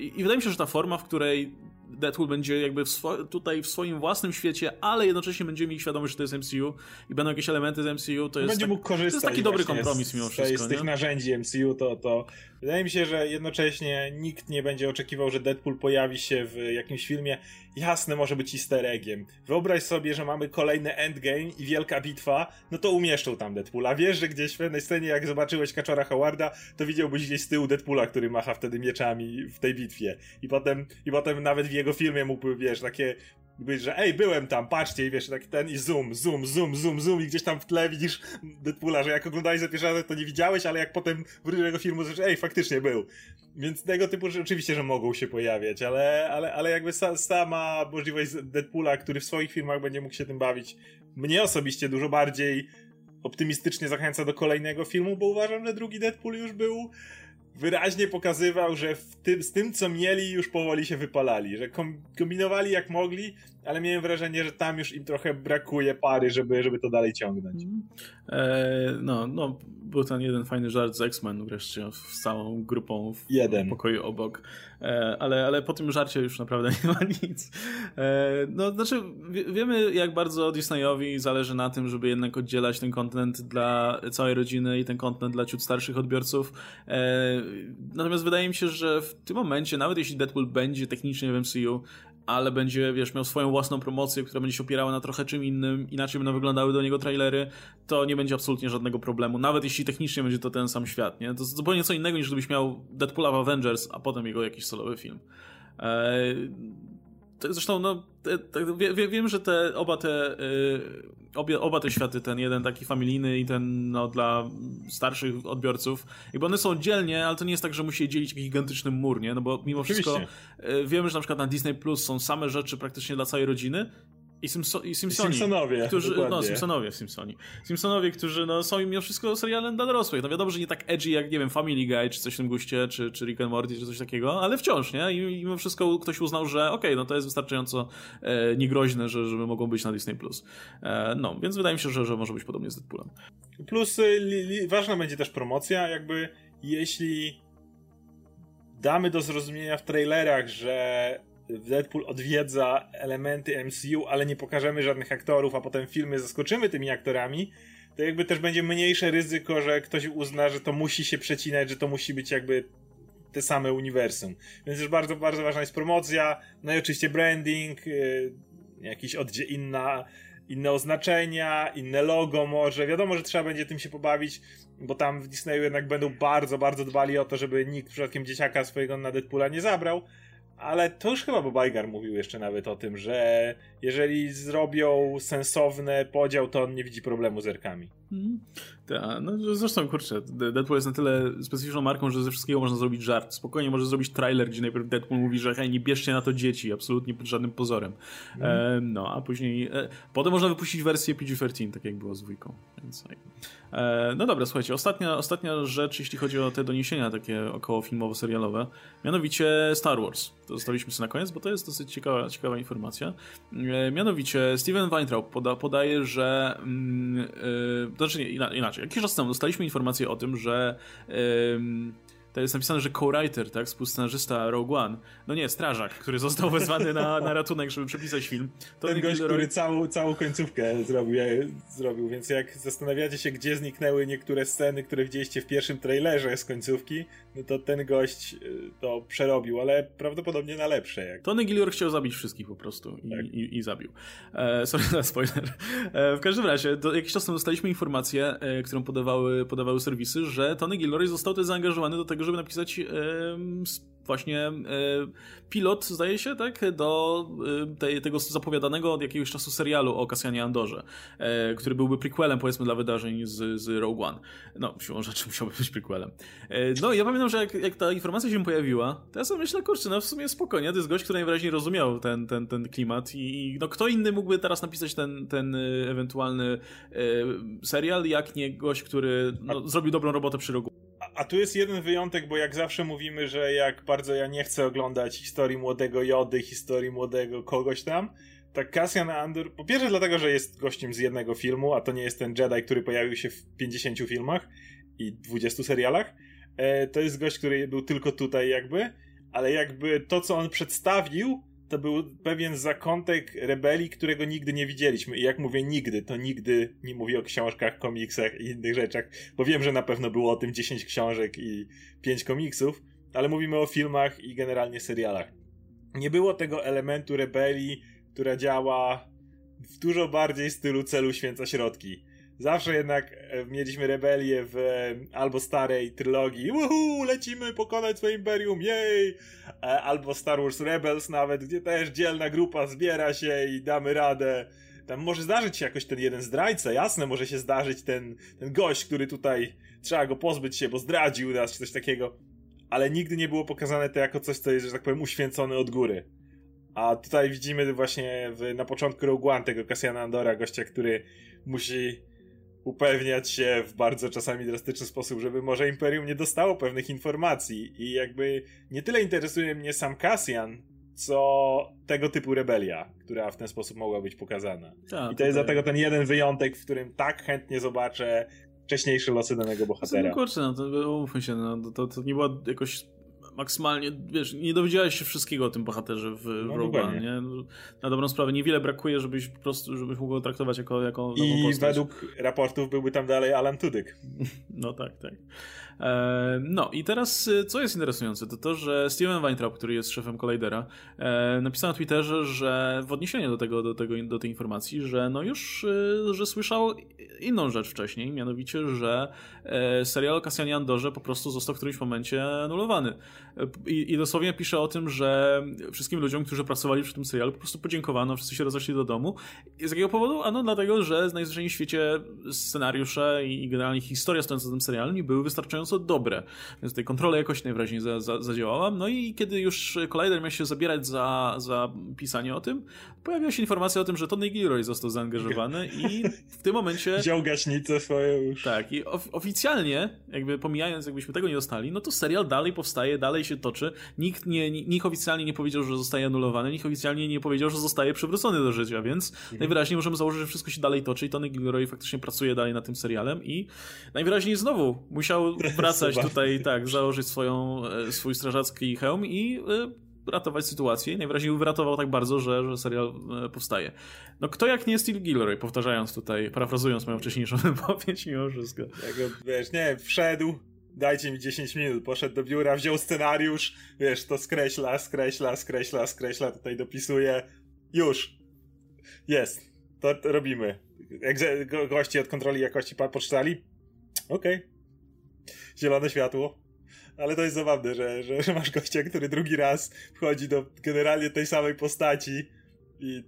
i, i wydaje mi się, że ta forma, w której Deadpool będzie jakby w tutaj w swoim własnym świecie, ale jednocześnie będzie mieć świadomość, że to jest MCU i będą jakieś elementy z MCU, to jest, będzie tak, mógł korzystać to jest taki dobry kompromis mimo wszystko. Z tych narzędzi MCU to, to wydaje mi się, że jednocześnie nikt nie będzie oczekiwał, że Deadpool pojawi się w jakimś filmie. Jasne, może być easter eggiem. Wyobraź sobie, że mamy kolejny endgame i wielka bitwa, no to umieszczą tam Deadpoola. Wiesz, że gdzieś w pewnej scenie, jak zobaczyłeś Kaczora Howarda, to widziałbyś gdzieś z tyłu Deadpoola, który macha wtedy mieczami w tej bitwie. I potem, i potem nawet w jego filmie mógłby, wiesz, takie Być, że ej, byłem tam, patrzcie, i wiesz, tak ten i zoom, zoom, zoom, zoom, zoom i gdzieś tam w tle widzisz Deadpoola, że jak oglądałeś za pierwszy raz, to nie widziałeś, ale jak potem wrócisz do tego filmu, to ej, faktycznie był. Więc tego typu rzeczy oczywiście, że mogą się pojawiać, ale, ale, ale jakby sa, sama możliwość Deadpoola, który w swoich filmach będzie mógł się tym bawić, mnie osobiście dużo bardziej optymistycznie zachęca do kolejnego filmu, bo uważam, że drugi Deadpool już był wyraźnie pokazywał, że tym, z tym, co mieli, już powoli się wypalali, że kombinowali jak mogli, ale miałem wrażenie, że tam już im trochę brakuje pary, żeby, żeby to dalej ciągnąć. Mm. E, no, no, był ten jeden fajny żart z X-Men wreszcie z całą grupą w, jeden. pokoju obok, e, ale, ale po tym żarcie już naprawdę nie ma nic. E, no, znaczy, wie, wiemy jak bardzo Disneyowi zależy na tym, żeby jednak oddzielać ten kontent dla całej rodziny i ten kontent dla ciut starszych odbiorców. Natomiast wydaje mi się, że w tym momencie, nawet jeśli Deadpool będzie technicznie w MCU, ale będzie, wiesz, miał swoją własną promocję, która będzie się opierała na trochę czym innym, inaczej będą wyglądały do niego trailery, to nie będzie absolutnie żadnego problemu. Nawet jeśli technicznie będzie to ten sam świat, nie? To jest zupełnie co innego niż gdybyś miał Deadpoola w Avengers, a potem jego jakiś solowy film. Eee, Zresztą, no, te, te, wie, wiem, że te oba te, y, obie, oba te światy, ten jeden taki familijny i ten no, dla starszych odbiorców, jakby one są oddzielnie, ale to nie jest tak, że musi je dzielić gigantyczny mur, nie? No bo mimo Oczywiście. wszystko y, wiemy, że na przykład na Disney Plus są same rzeczy praktycznie dla całej rodziny, i, Simpso i Simpsoni, Simpsonowie, którzy, no Simpsonowie, Simpsoni. Simpsonowie, którzy no, są mimo wszystko serialem dla dorosłych. No wiadomo, że nie tak edgy jak, nie wiem, Family Guy, czy coś w tym guście, czy, czy Rick and Morty, czy coś takiego, ale wciąż, nie? I, i mimo wszystko ktoś uznał, że okej, okay, no to jest wystarczająco e, niegroźne, że, żeby mogą być na Disney+. Plus. E, no, więc wydaje mi się, że, że może być podobnie z Deadpoolem. Plus li, li, ważna będzie też promocja, jakby jeśli damy do zrozumienia w trailerach, że Deadpool odwiedza elementy MCU, ale nie pokażemy żadnych aktorów, a potem filmy zaskoczymy tymi aktorami, to jakby też będzie mniejsze ryzyko, że ktoś uzna, że to musi się przecinać, że to musi być jakby te same uniwersum. Więc już bardzo, bardzo ważna jest promocja, no i oczywiście branding, yy, jakiś oddzie inna, inne oznaczenia, inne logo może. Wiadomo, że trzeba będzie tym się pobawić, bo tam w Disneyu jednak będą bardzo, bardzo dbali o to, żeby nikt przypadkiem dzieciaka swojego na Deadpoola nie zabrał. Ale to już chyba Iger mówił jeszcze nawet o tym, że jeżeli zrobią sensowny podział, to on nie widzi problemu z erkami. Tak, no zresztą kurczę, Deadpool jest na tyle specyficzną marką, że ze wszystkiego można zrobić żart. Spokojnie może zrobić trailer, gdzie najpierw Deadpool mówi, że hej, nie bierzcie na to dzieci, absolutnie pod żadnym pozorem. Hmm. E, no, a później, e, potem można wypuścić wersję PG-13, tak jak było z dwójką. Więc, e, no dobra, słuchajcie, ostatnia, ostatnia rzecz, jeśli chodzi o te doniesienia takie około filmowo-serialowe, mianowicie Star Wars. To zostawiliśmy sobie na koniec, bo to jest dosyć ciekawa, ciekawa informacja. E, mianowicie Steven Weintraub poda, podaje, że mm, e, znaczy nie, inaczej, jakiś czas temu dostaliśmy informację o tym, że to jest napisane, że co-writer, tak, współscenarzysta Rogue One, no nie, strażak, który został wezwany na, na ratunek, żeby przepisać film. To Ten gość, który całą, całą końcówkę zrobił, zrobił, więc jak zastanawiacie się, gdzie zniknęły niektóre sceny, które widzieliście w pierwszym trailerze z końcówki, no to ten gość y, to przerobił, ale prawdopodobnie na lepsze. Jak... Tony Gillior chciał zabić wszystkich po prostu i, tak. i, i zabił. E, sorry za spoiler. E, w każdym razie, do, jakiś czas temu dostaliśmy informację, e, którą podawały, podawały serwisy, że Tony Gilroy został też zaangażowany do tego, żeby napisać e, właśnie e, pilot, zdaje się, tak, do e, tej, tego zapowiadanego od jakiegoś czasu serialu o Kasjanie Andorze, e, który byłby prequelem, powiedzmy, dla wydarzeń z, z Rogue One. No, siłą rzeczy musiałby być prequelem. No, ja pamiętam, że jak, jak ta informacja się pojawiła, to ja sobie myślę, kurczę, no w sumie spokojnie, to jest gość, który najwyraźniej rozumiał ten, ten, ten klimat i no kto inny mógłby teraz napisać ten, ten ewentualny serial, jak nie gość, który no, zrobił dobrą robotę przy Rogue a tu jest jeden wyjątek, bo jak zawsze mówimy, że jak bardzo ja nie chcę oglądać historii młodego Jody, historii młodego kogoś tam, tak Cassian Andor, po pierwsze dlatego, że jest gościem z jednego filmu, a to nie jest ten Jedi, który pojawił się w 50 filmach i 20 serialach. E, to jest gość, który był tylko tutaj jakby, ale jakby to, co on przedstawił, to był pewien zakątek rebelii, którego nigdy nie widzieliśmy. I jak mówię nigdy, to nigdy nie mówię o książkach, komiksach i innych rzeczach, bo wiem, że na pewno było o tym 10 książek i 5 komiksów, ale mówimy o filmach i generalnie serialach. Nie było tego elementu rebelii, która działa w dużo bardziej stylu celu święca środki. Zawsze jednak e, mieliśmy rebelię w e, albo starej trylogii, uhu, lecimy pokonać swoje imperium, jej! E, albo Star Wars Rebels nawet, gdzie też dzielna grupa zbiera się i damy radę. Tam może zdarzyć się jakoś ten jeden zdrajca, jasne, może się zdarzyć ten, ten gość, który tutaj trzeba go pozbyć się, bo zdradził nas, czy coś takiego. Ale nigdy nie było pokazane to jako coś, co jest, że tak powiem, uświęcone od góry. A tutaj widzimy właśnie w, na początku Rogue One tego Cassiana Andora, gościa, który musi upewniać się w bardzo czasami drastyczny sposób, żeby może Imperium nie dostało pewnych informacji. I jakby nie tyle interesuje mnie sam Cassian, co tego typu rebelia, która w ten sposób mogła być pokazana. Ta, I to jest dlatego ten jeden wyjątek, w którym tak chętnie zobaczę wcześniejsze losy danego bohatera. No kurczę, no to umówmy się, no, to, to nie była jakoś maksymalnie, wiesz, nie dowiedziałeś się wszystkiego o tym bohaterze w, no, Rogue One, nie? Na dobrą sprawę niewiele brakuje, żebyś po prostu, żebyś mógł go traktować jako, jako I według raportów byłby tam dalej Alan Tudyk. No tak, tak. E, no i teraz, e, co jest interesujące, to to, że Steven Weintraub, który jest szefem Collidera, e, napisał na Twitterze, że w odniesieniu do tego, do tego, do tej informacji, że no już, że słyszał inną rzecz wcześniej, mianowicie, że serial Cassianie Andorze po prostu został w którymś momencie anulowany. I, I dosłownie pisze o tym, że wszystkim ludziom, którzy pracowali przy tym serialu, po prostu podziękowano, wszyscy się rozeszli do domu. I z jakiego powodu? Ano dlatego, że najzwyczajniej w świecie scenariusze i generalnie historia stojąca za tym serialem nie były wystarczająco dobre. Więc tej kontrola jakoś najwyraźniej za, za, zadziałała. No i kiedy już Collider miał się zabierać za, za pisanie o tym, pojawiła się informacja o tym, że Tony Gilroy został zaangażowany i w tym momencie... Wziął gaśnicę swoje już. Tak, i of oficjalnie, jakby pomijając, jakbyśmy tego nie dostali, no to serial dalej powstaje, dalej się toczy. Nikt, nie, nikt oficjalnie nie powiedział, że zostaje anulowany, nikt oficjalnie nie powiedział, że zostaje przywrócony do życia, więc mhm. najwyraźniej możemy założyć, że wszystko się dalej toczy i Tony Gilroy faktycznie pracuje dalej nad tym serialem i najwyraźniej znowu musiał wracać tutaj, tak, założyć swoją, e, swój strażacki hełm i e, ratować sytuację. I najwyraźniej wyratował tak bardzo, że, że serial e, powstaje. No kto jak nie Steve Gilroy, powtarzając tutaj, parafrazując moją wcześniejszą wypowiedź mimo wszystko. Jak wiesz, nie, wszedł, dajcie mi 10 minut, poszedł do biura, wziął scenariusz, wiesz, to skreśla, skreśla, skreśla, skreśla, tutaj dopisuje, już, jest, to, robimy. Jak gości od kontroli jakości poczytali, okej, okay. Zielone światło. Ale to jest zabawne, że, że, że masz gościa, który drugi raz wchodzi do generalnie tej samej postaci i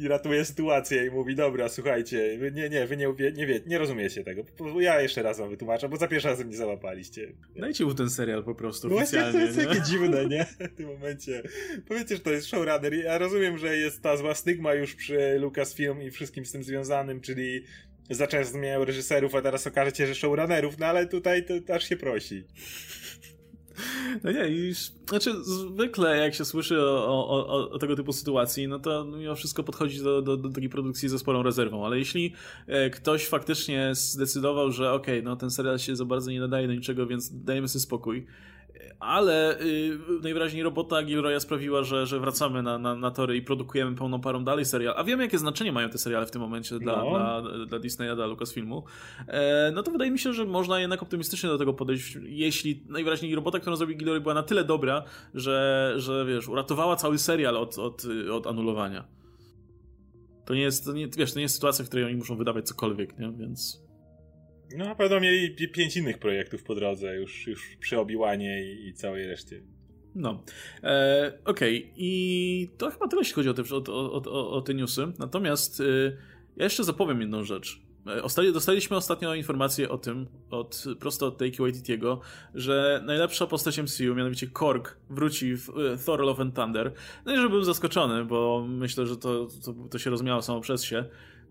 i ratuje sytuację i mówi, dobra, słuchajcie, nie, nie, wy nie, nie, wie, nie rozumiecie tego. Ja jeszcze raz wam wytłumaczę, bo za pierwszy razem nie załapaliście. Dajcie mu ten serial po prostu no oficjalnie. to jest takie dziwne, nie? W tym momencie. Powiedzcie, że to jest showrunner. Ja rozumiem, że jest ta zła stygma już przy Lucasfilm i wszystkim z tym związanym, czyli za często zmieniają reżyserów, a teraz okaże się, że showrunnerów, no ale tutaj to aż się prosi. No nie, i znaczy zwykle jak się słyszy o, o, o, tego typu sytuacji, no to mimo wszystko podchodzi do, do, do takiej produkcji ze sporą rezerwą, ale jeśli e, ktoś faktycznie zdecydował, że okej, okay, no ten serial się za bardzo nie nadaje do niczego, więc dajemy sobie spokój, ale y, najwyraźniej robota Gilroya sprawiła, że, że wracamy na, na, na tory i produkujemy pełną parą dalej serial. A wiemy, jakie znaczenie mają te seriale w tym momencie dla, no. dla, dla Disneya, dla Lucasfilmu. E, no to wydaje mi się, że można jednak optymistycznie do tego podejść, jeśli najwyraźniej robota, którą zrobił Gilroy była na tyle dobra, że, że wiesz, uratowała cały serial od, od, od anulowania. To nie jest, to nie, wiesz, to nie jest sytuacja, w której oni muszą wydawać cokolwiek, nie? Więc... No na pewno mieli pięć innych projektów po drodze, już, już przy Obiłanie i, i całej reszcie. No, e, okej, okay. i to chyba tyle, jeśli chodzi o te, o, o, o, o te newsy. Natomiast y, ja jeszcze zapowiem jedną rzecz. E, dostaliśmy ostatnio informację o tym, od, prosto od Taiki Waititiego, że najlepsza postać MCU, mianowicie Korg, wróci w e, Thor Love and Thunder. No i że byłem zaskoczony, bo myślę, że to, to, to się rozmiało samo przez się.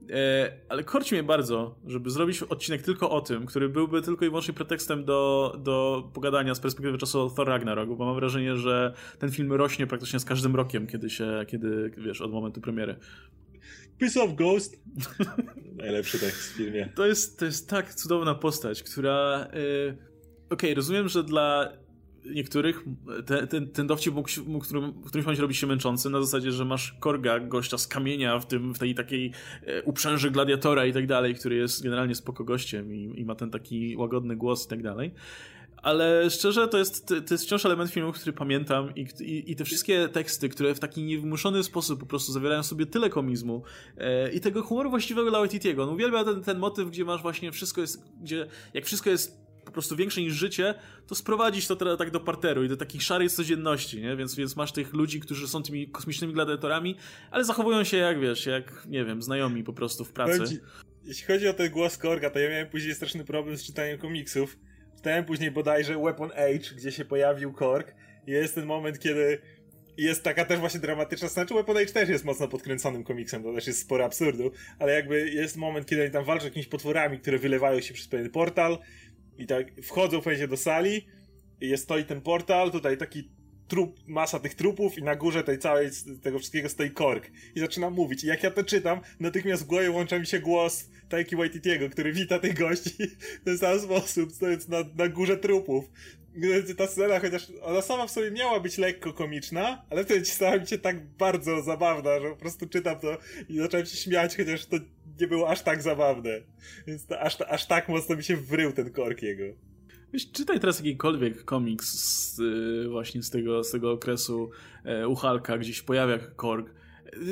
E, ale korci mnie bardzo, żeby zrobić odcinek tylko o tym, który byłby tylko i wyłącznie pretekstem do, do pogadania z perspektywy czasu Thor Ragnarok, bo mam wrażenie, że ten film rośnie praktycznie z każdym rokiem, kiedy się, kiedy, wiesz, od momentu premiery. Piece of Ghost. Najlepszy tekst w filmie. To jest, to jest tak cudowna postać, która... Yy, Okej, okay, rozumiem, że dla niektórych ten, ten, dowcip mógł, mógł którym, w którymś momencie robić się męczący na zasadzie, że masz Korga, gościa z kamienia w, tym, w tej takiej e, uprzęży gladiatora i tak dalej, który jest generalnie spoko gościem i, i ma ten taki łagodny głos i tak dalej. Ale szczerze, to jest, to jest wciąż element filmu, który pamiętam i, i, i te wszystkie teksty, które w taki niewymuszony sposób po prostu zawierają sobie tyle komizmu e, i tego humoru właściwego dla Waititiego. On uwielbia ten, ten motyw, gdzie masz właśnie wszystko jest, gdzie jak wszystko jest po prostu większe niż życie, to sprowadzić to teraz tak do parteru i do takiej szarej codzienności, nie? Więc, więc masz tych ludzi, którzy są tymi kosmicznymi gladiatorami, ale zachowują się jak, wiesz, jak, nie wiem, znajomi po prostu w pracy. Jeśli chodzi o ten głos Korga, to ja miałem później straszny problem z czytaniem komiksów. Czytałem później bodajże Weapon Age, gdzie się pojawił Korg i jest ten moment, kiedy jest taka też właśnie dramatyczna, znaczy Weapon Age też jest mocno podkręconym komiksem, to też jest sporo absurdu, ale jakby jest moment, kiedy oni tam walczą z jakimiś potworami, które wylewają się przez pewien portal i tak wchodzą w do sali jest stoi ten portal, tutaj taki trup, masa tych trupów i na górze tej całej, tego wszystkiego stoi kork. I zaczynam mówić. I jak ja to czytam, natychmiast w głowie łącza mi się głos Taiki Waititiego, który wita tych gości w ten sam sposób, stojąc na, na górze trupów. Ta scena, chociaż ona sama w sobie miała być lekko komiczna, ale wtedy stała mi się tak bardzo zabawna, że po prostu czytam to i zacząłem się śmiać, chociaż to nie było aż tak zabawne. Więc to, aż, aż tak mocno mi się wrył ten kork jego. Wiesz, czytaj teraz jakikolwiek komiks z, y, właśnie z tego, z tego okresu e, u Hulka, gdzieś pojawia Korg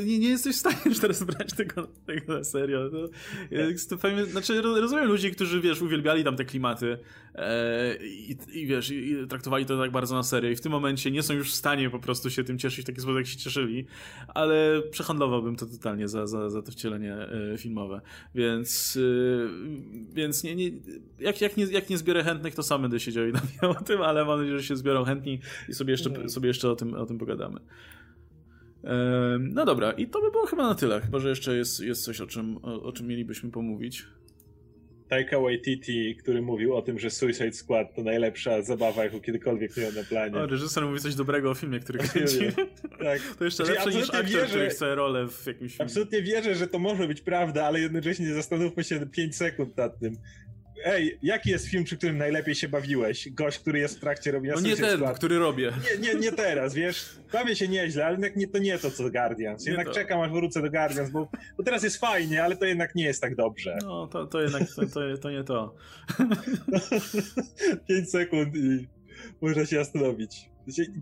nie, nie jesteś w stanie już teraz brać tego, tego na serio. To, to znaczy, rozumiem ludzi, którzy, wiesz, uwielbiali tam te klimaty e, i, i, wiesz, i, traktowali to tak bardzo na serio i w tym momencie nie są już w stanie po prostu się tym cieszyć w taki sposób, jak się cieszyli, ale przehandlowałbym to totalnie za, za, za to wcielenie e, filmowe. Więc, e, więc nie, nie, jak, jak, nie, jak nie zbiorę chętnych, to sam będę siedział i nawijał o tym, ale mam nadzieję, że się zbiorą chętni i sobie jeszcze, sobie jeszcze o, tym, o tym pogadamy. No dobra, i to by było chyba na tyle. Chyba, że jeszcze jest, jest coś, o czym, o, o czym mielibyśmy pomówić. Taika Waititi, który mówił o tym, że Suicide Squad to najlepsza zabawa, jaką kiedykolwiek miał na planie. O, reżyser mówi coś dobrego o filmie, który kręci. tak. To jeszcze znaczy, lepsze niż aktor, wierzę, który chce rolę w jakimś filmie. Absolutnie wierzę, że to może być prawda, ale jednocześnie zastanówmy się 5 sekund nad tym. Ej, jaki jest film, przy którym najlepiej się bawiłeś? Gość, który jest w trakcie robienia No nie ten, skład. który robię. Nie, nie, nie teraz, wiesz? Bawię się nieźle, ale jednak nie, to nie to, co Guardians. Jednak czekam, aż wrócę do Guardians, bo, bo teraz jest fajnie, ale to jednak nie jest tak dobrze. No, to, to jednak, to, to, to nie to. 5 sekund i można się zastanowić.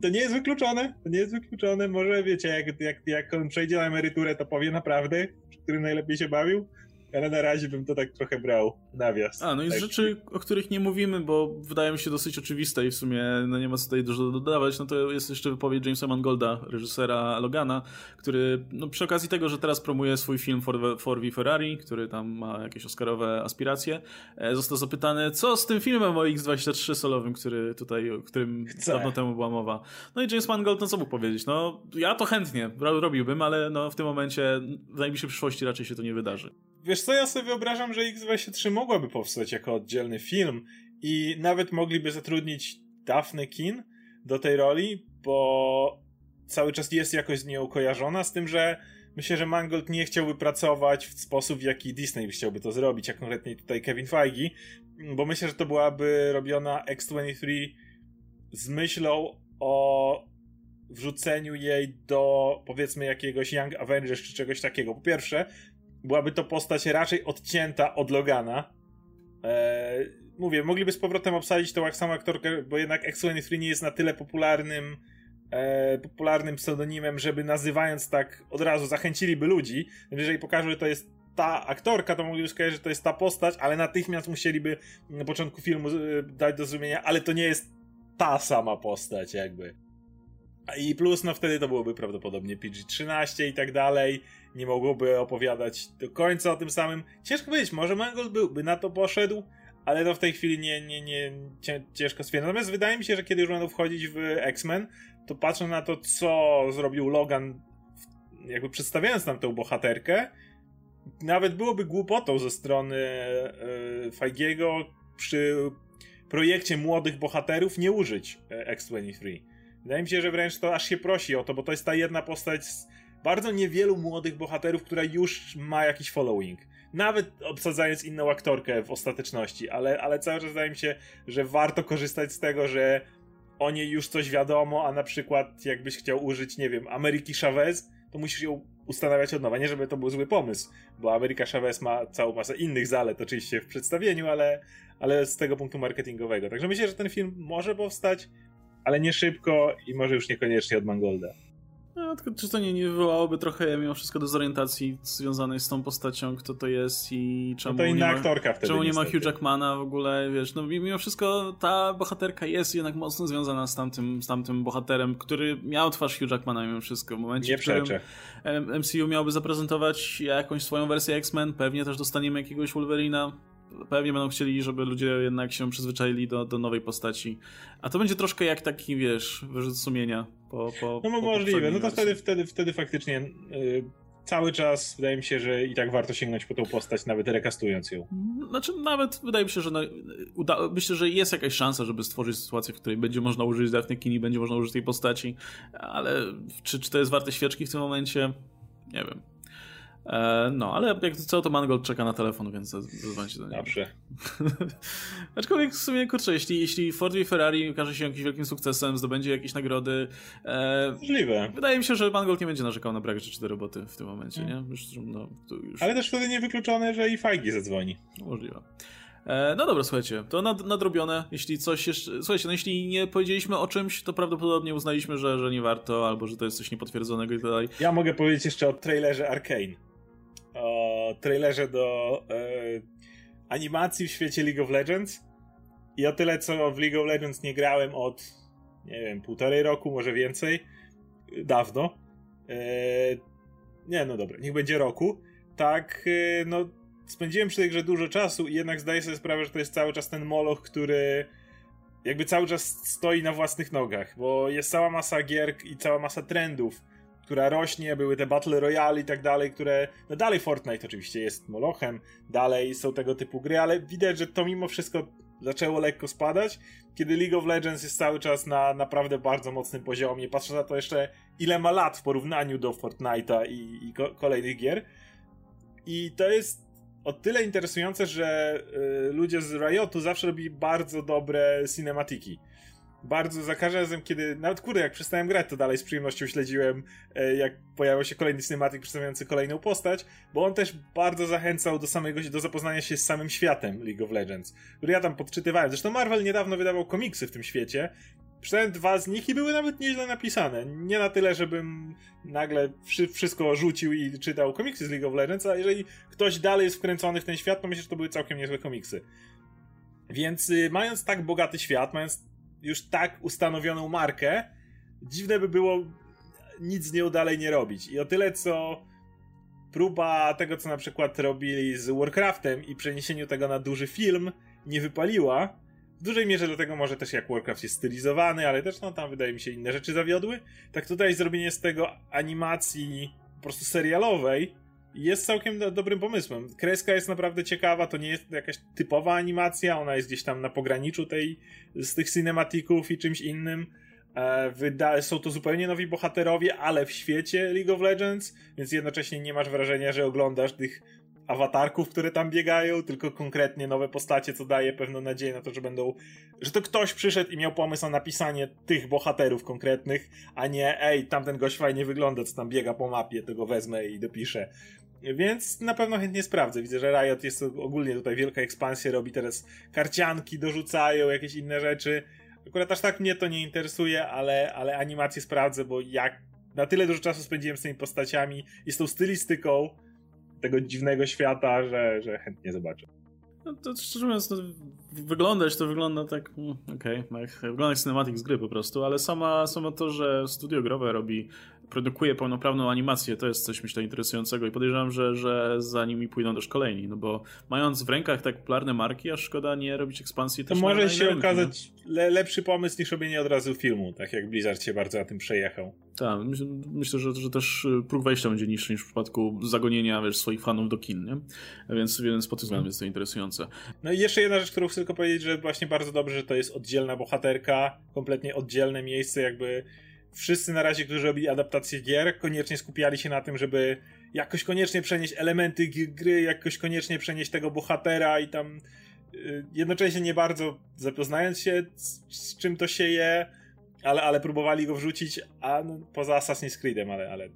To nie jest wykluczone, to nie jest wykluczone. Może wiecie, jak, jak, jak on przejdzie na emeryturę, to powie naprawdę, przy którym najlepiej się bawił ale na razie bym to tak trochę brał nawias. A, no i z tak. rzeczy, o których nie mówimy, bo wydają mi się dosyć oczywiste i w sumie no nie ma co tutaj dużo dodawać, no to jest jeszcze wypowiedź Jamesa Mangolda, reżysera Logana, który no przy okazji tego, że teraz promuje swój film For v Ferrari, który tam ma jakieś oscarowe aspiracje, e, został zapytany, co z tym filmem o X23 solowym, który tutaj, o którym Chcę. dawno temu była mowa. No i James Mangold, no co mógł powiedzieć? No, ja to chętnie robiłbym, ale no w tym momencie w najbliższej przyszłości raczej się to nie wydarzy. Wiesz co, ja sobie wyobrażam, że X23 mogłaby powstać jako oddzielny film i nawet mogliby zatrudnić Daphne Kin do tej roli, bo cały czas jest jakoś z nią kojarzona, z tym, że myślę, że Mangold nie chciałby pracować w sposób, w jaki Disney chciałby to zrobić, a konkretnie tutaj Kevin Feige, bo myślę, że to byłaby robiona X23 z myślą o wrzuceniu jej do powiedzmy jakiegoś Young Avengers czy czegoś takiego. Po pierwsze, byłaby to postać raczej odcięta od Logana. Eee, mówię, mogliby z powrotem obsadzić tą samą aktorkę, bo jednak X-23 nie jest na tyle popularnym e, popularnym pseudonimem, żeby nazywając tak od razu zachęciliby ludzi. Jeżeli pokażą, że to jest ta aktorka, to mogliby skojarzyć, że to jest ta postać, ale natychmiast musieliby na początku filmu e, dać do zrozumienia, ale to nie jest ta sama postać jakby. I plus, no wtedy to byłoby prawdopodobnie PG-13 i tak dalej nie mogłoby opowiadać do końca o tym samym. Ciężko powiedzieć, może Mangold byłby na to poszedł, ale to w tej chwili nie, nie, nie ciężko stwierdzić. Natomiast wydaje mi się, że kiedy już będą wchodzić w X-Men, to patrzę na to, co zrobił Logan, jakby przedstawiając nam tę bohaterkę, nawet byłoby głupotą ze strony yy, przy projekcie młodych bohaterów nie użyć e, X-23. Wydaje mi się, że wręcz to aż się prosi o to, bo to jest ta jedna postać z bardzo niewielu młodych bohaterów, która już ma jakiś following. Nawet obsadzając inną aktorkę w ostateczności, ale, ale cały czas wydaje mi się, że warto korzystać z tego, że o niej już coś wiadomo, a na przykład jakbyś chciał użyć, nie wiem, Ameryki Chavez, to musisz ją ustanawiać od nowa. Nie, żeby to był zły pomysł, bo Ameryka Chavez ma całą masę innych zalet oczywiście w przedstawieniu, ale, ale z tego punktu marketingowego. Także myślę, że ten film może powstać, ale nie szybko i może już niekoniecznie od Mangolda. No, tylko czy to nie, nie wywołałoby trochę mimo wszystko dezorientacji związanej z tą postacią, kto to jest i czemu no to inna nie ma, aktorka wtedy czemu nie niestety. ma Hugh Jackmana w ogóle, wiesz, no mimo wszystko ta bohaterka jest jednak mocno związana z tamtym, z tamtym bohaterem, który miał twarz Hugh Jackmana mimo wszystko. W momencie, Nie w którym przeczę. MCU miałby zaprezentować jakąś swoją wersję X-Men, pewnie też dostaniemy jakiegoś Wolverina, pewnie będą chcieli, żeby ludzie jednak się przyzwyczaili do, do nowej postaci. A to będzie troszkę jak taki, wiesz, wyrzut sumienia po, po No po możliwe, no to wtedy, wtedy, wtedy faktycznie y, cały czas wydaje mi się, że i tak warto sięgnąć po tą postać, nawet rekastując ją. Znaczy, nawet wydaje mi się, że no, uda, myślę, że jest jakaś szansa, żeby stworzyć sytuację, w której będzie można użyć Daphne Kini, będzie można użyć tej postaci, ale czy, czy to jest warte świeczki w tym momencie? Nie wiem. E, no, ale jak co, to Mangold czeka na telefon, więc zadzwońcie do niego. Dobrze. Aczkolwiek w sumie, kurczę, jeśli, jeśli Ford i Ferrari okaże się jakimś wielkim sukcesem, zdobędzie jakieś nagrody, e, Możliwe. wydaje mi się, że Mangold nie będzie narzekał na brak rzeczy do roboty w tym momencie, nie? Już, no, już... Ale też wtedy niewykluczone, że i Feige zadzwoni. Możliwe. E, No dobra, słuchajcie, to nad, nadrobione. Jeśli coś jeszcze. Słuchajcie, no jeśli nie powiedzieliśmy o czymś, to prawdopodobnie uznaliśmy, że, że nie warto, albo że to jest coś niepotwierdzonego i tak dalej. Ja mogę powiedzieć jeszcze o trailerze Arkane. O trailerze do e, animacji w świecie League of Legends. I o tyle, co w League of Legends nie grałem od, nie wiem, półtorej roku, może więcej. Dawno. E, nie, no dobra, niech będzie roku. Tak, e, no, spędziłem przy tej grze dużo czasu i jednak zdaję sobie sprawę, że to jest cały czas ten moloch, który jakby cały czas stoi na własnych nogach, bo jest cała masa gier i cała masa trendów, która rośnie, były te Battle Royale i tak dalej, które, no dalej Fortnite oczywiście jest molochem, dalej są tego typu gry, ale widać, że to mimo wszystko zaczęło lekko spadać, kiedy League of Legends jest cały czas na naprawdę bardzo mocnym poziomie, patrzę na to jeszcze ile ma lat w porównaniu do Fortnite'a i, i ko- kolejnych gier i to jest o tyle interesujące, że y, ludzie z Riotu zawsze robili bardzo dobre cinematiki. Bardzo za każdym razem, kiedy. Nawet kurde, jak przestałem grać, to dalej z przyjemnością śledziłem, e, jak pojawił się kolejny cinematic przedstawiający kolejną postać, bo on też bardzo zachęcał do samego do zapoznania się z samym światem League of Legends, który ja tam podczytywałem. Zresztą Marvel niedawno wydawał komiksy w tym świecie. Przeczytałem dwa z nich i były nawet nieźle napisane. Nie na tyle, żebym nagle wszy- wszystko rzucił i czytał komiksy z League of Legends, a jeżeli ktoś dalej jest wkręcony w ten świat, to myślę, że to były całkiem niezłe komiksy. Więc y, mając tak bogaty świat, mając już tak ustanowioną markę, dziwne by było nic z nią dalej nie robić. I o tyle, co próba tego, co na przykład robili z Warcraftem i przeniesieniu tego na duży film, nie wypaliła. W dużej mierze dlatego może też jak Warcraft jest stylizowany, ale też no tam wydaje mi się inne rzeczy zawiodły. Tak tutaj zrobienie z tego animacji po prostu serialowej jest całkiem do, dobrym pomysłem. Kreska jest naprawdę ciekawa, to nie jest jakaś typowa animacja, ona jest gdzieś tam na pograniczu tej, z tych cinematików i czymś innym. E, wyda- są to zupełnie nowi bohaterowie, ale w świecie League of Legends, więc jednocześnie nie masz wrażenia, że oglądasz tych awatarków, które tam biegają, tylko konkretnie nowe postacie, co daje pewną nadzieję na to, że będą, że to ktoś przyszedł i miał pomysł na napisanie tych bohaterów konkretnych, a nie ej, tamten gość fajnie wygląda, co tam biega po mapie, to go wezmę i dopiszę. Więc na pewno chętnie sprawdzę. Widzę, że Riot jest ogólnie tutaj wielka ekspansja, robi teraz karcianki, dorzucają jakieś inne rzeczy. Akurat aż tak mnie to nie interesuje, ale, ale animację sprawdzę, bo jak na tyle dużo czasu spędziłem z tymi postaciami i z tą stylistyką tego dziwnego świata, że, że chętnie zobaczę. No to szczerze mówiąc, no, wyglądać to wygląda tak, mm, okej, okay, wygląda jak cinematic z gry po prostu, ale sama, samo to, że studio growe robi, produkuje pełnoprawną animację, to jest coś myślę interesującego i podejrzewam, że, że za nimi pójdą też kolejni, no bo mając w rękach tak popularne marki, aż szkoda nie robić ekspansji To może się rynki, okazać le lepszy pomysł niż robienie od razu filmu, tak jak Blizzard się bardzo na tym przejechał. Tak, myślę, że, że też y, próg wejścia będzie niższy niż w przypadku zagonienia wiesz, swoich fanów do kin, nie? Więc, więc pod tym względem jest to interesujące. No i jeszcze jedna rzecz, którą chcę tylko powiedzieć, że właśnie bardzo dobrze, że to jest oddzielna bohaterka, kompletnie oddzielne miejsce, jakby wszyscy na razie, którzy robili adaptację gier, koniecznie skupiali się na tym, żeby jakoś koniecznie przenieść elementy gry, jakoś koniecznie przenieść tego bohatera i tam y, jednocześnie nie bardzo zapoznając się z, z czym to się je, ale, ale próbowali go wrzucić, a no, poza Assassin's Creedem, ale, ale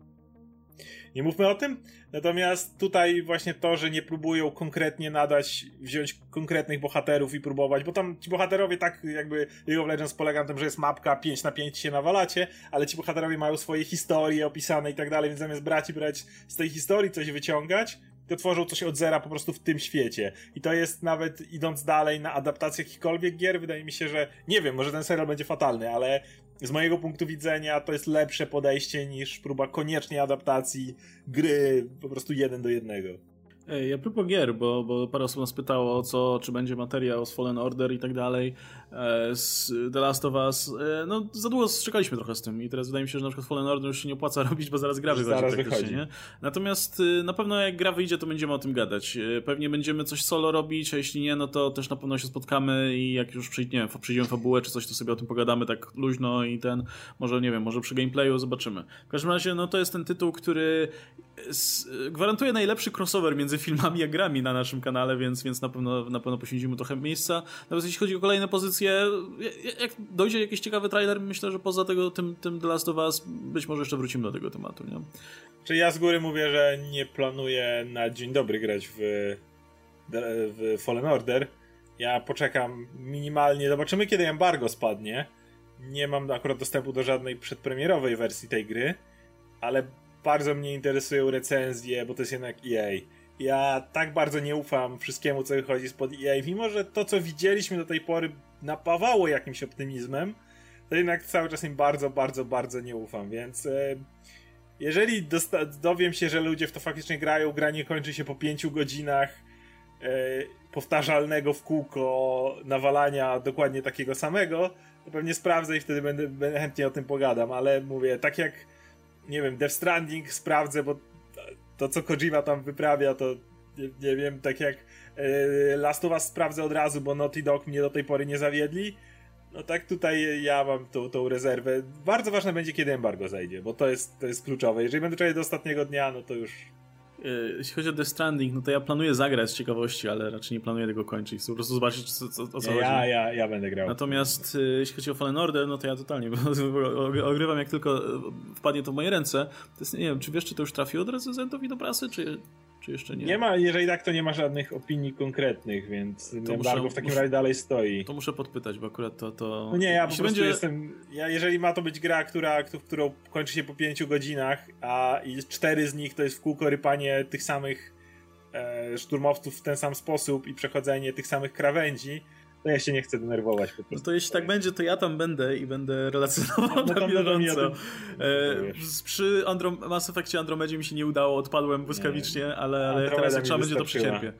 nie mówmy o tym. Natomiast tutaj właśnie to, że nie próbują konkretnie nadać, wziąć konkretnych bohaterów i próbować, bo tam ci bohaterowie tak jakby League of Legends polega na tym, że jest mapka 5 na 5 się nawalacie, ale ci bohaterowie mają swoje historie opisane i tak dalej, więc zamiast brać i brać z tej historii coś wyciągać, tworzą coś od zera po prostu w tym świecie. I to jest nawet idąc dalej na adaptację jakichkolwiek gier, wydaje mi się, że nie wiem, może ten serial będzie fatalny, ale z mojego punktu widzenia to jest lepsze podejście niż próba koniecznie adaptacji gry po prostu jeden do jednego. Ej, a propos gier, bo, bo parę osób nas pytało o co, czy będzie materiał z Fallen Order i tak dalej, e, z The Last of Us. E, no, za długo czekaliśmy trochę z tym i teraz wydaje mi się, że na przykład Fallen Order już się nie opłaca robić, bo zaraz gra wychodzi zaraz wychodzi. nie? Natomiast e, na pewno jak gra wyjdzie, to będziemy o tym gadać. Pewnie będziemy coś solo robić, a jeśli nie, no to też na pewno się spotkamy i jak już przyjdziemy, przyjdziemy fabułę czy coś, to sobie o tym pogadamy tak luźno i ten, może nie wiem, może przy gameplayu zobaczymy. W każdym razie, no to jest ten tytuł, który gwarantuje najlepszy crossover między filmami a grami na naszym kanale, więc, więc na, pewno, na pewno poświęcimy trochę miejsca. Natomiast jeśli chodzi o kolejne pozycje, jak dojdzie jakiś ciekawy trailer, myślę, że poza tego, tym, tym The Last of Us, być może jeszcze wrócimy do tego tematu, nie? Czyli ja z góry mówię, że nie planuję na dzień dobry grać w, w Fallen Order. Ja poczekam minimalnie, zobaczymy kiedy embargo spadnie. Nie mam akurat dostępu do żadnej przedpremierowej wersji tej gry, ale bardzo mnie interesują recenzje, bo to jest jednak EA. Ja tak bardzo nie ufam wszystkiemu, co wychodzi spod EA, mimo że to, co widzieliśmy do tej pory, napawało jakimś optymizmem, to jednak cały czas im bardzo, bardzo, bardzo nie ufam, więc e, jeżeli dowiem się, że ludzie w to faktycznie grają, gra nie kończy się po pięciu godzinach e, powtarzalnego w kółko nawalania dokładnie takiego samego, to pewnie sprawdzę i wtedy będę, będę chętnie o tym pogadam, ale mówię, tak jak nie wiem, Death Stranding sprawdzę, bo to, co Kojima tam wyprawia, to nie, nie wiem, tak jak e, Last of Us sprawdzę od razu, bo Naughty Dog mnie do tej pory nie zawiedli. No tak tutaj ja mam tą, tą rezerwę. Bardzo ważne będzie, kiedy embargo zajdzie, bo to jest, to jest kluczowe. Jeżeli będę czekać do ostatniego dnia, no to już jeśli chodzi o The Stranding, no to ja planuję zagrać z ciekawości, ale raczej nie planuję tego kończyć. Chcę po prostu zobaczyć, co, co, o co ja, chodzi. Ja, ja będę grał. Natomiast e, jeśli chodzi o Fallen Order, no to ja totalnie ogrywam, jak tylko wpadnie to w moje ręce. To jest, nie wiem, czy wiesz, czy to już trafiło od recenzentowi do prasy, czy, czy jeszcze nie? Nie ma, jeżeli tak, to nie ma żadnych opinii konkretnych, więc to embargo muszę, w takim razie dalej stoi. To muszę podpytać, bo akurat to... to... No nie, ja po prostu będzie... jestem... Ja, jeżeli ma to być gra, która, którą kończy się po pięciu godzinach, a i cztery z nich to jest w kółko rypanie tych samych e, szturmowców w ten sam sposób i przechodzenie tych samych krawędzi, to ja się nie chcę denerwować po prostu. No to jeśli tak będzie, to ja tam będę i będę relacjonował no, na bieżąco. E, przy Androm Mass Effectie Andromedzie mi się nie udało, odpadłem błyskawicznie, ale, ale teraz trzeba będzie to przecierpię.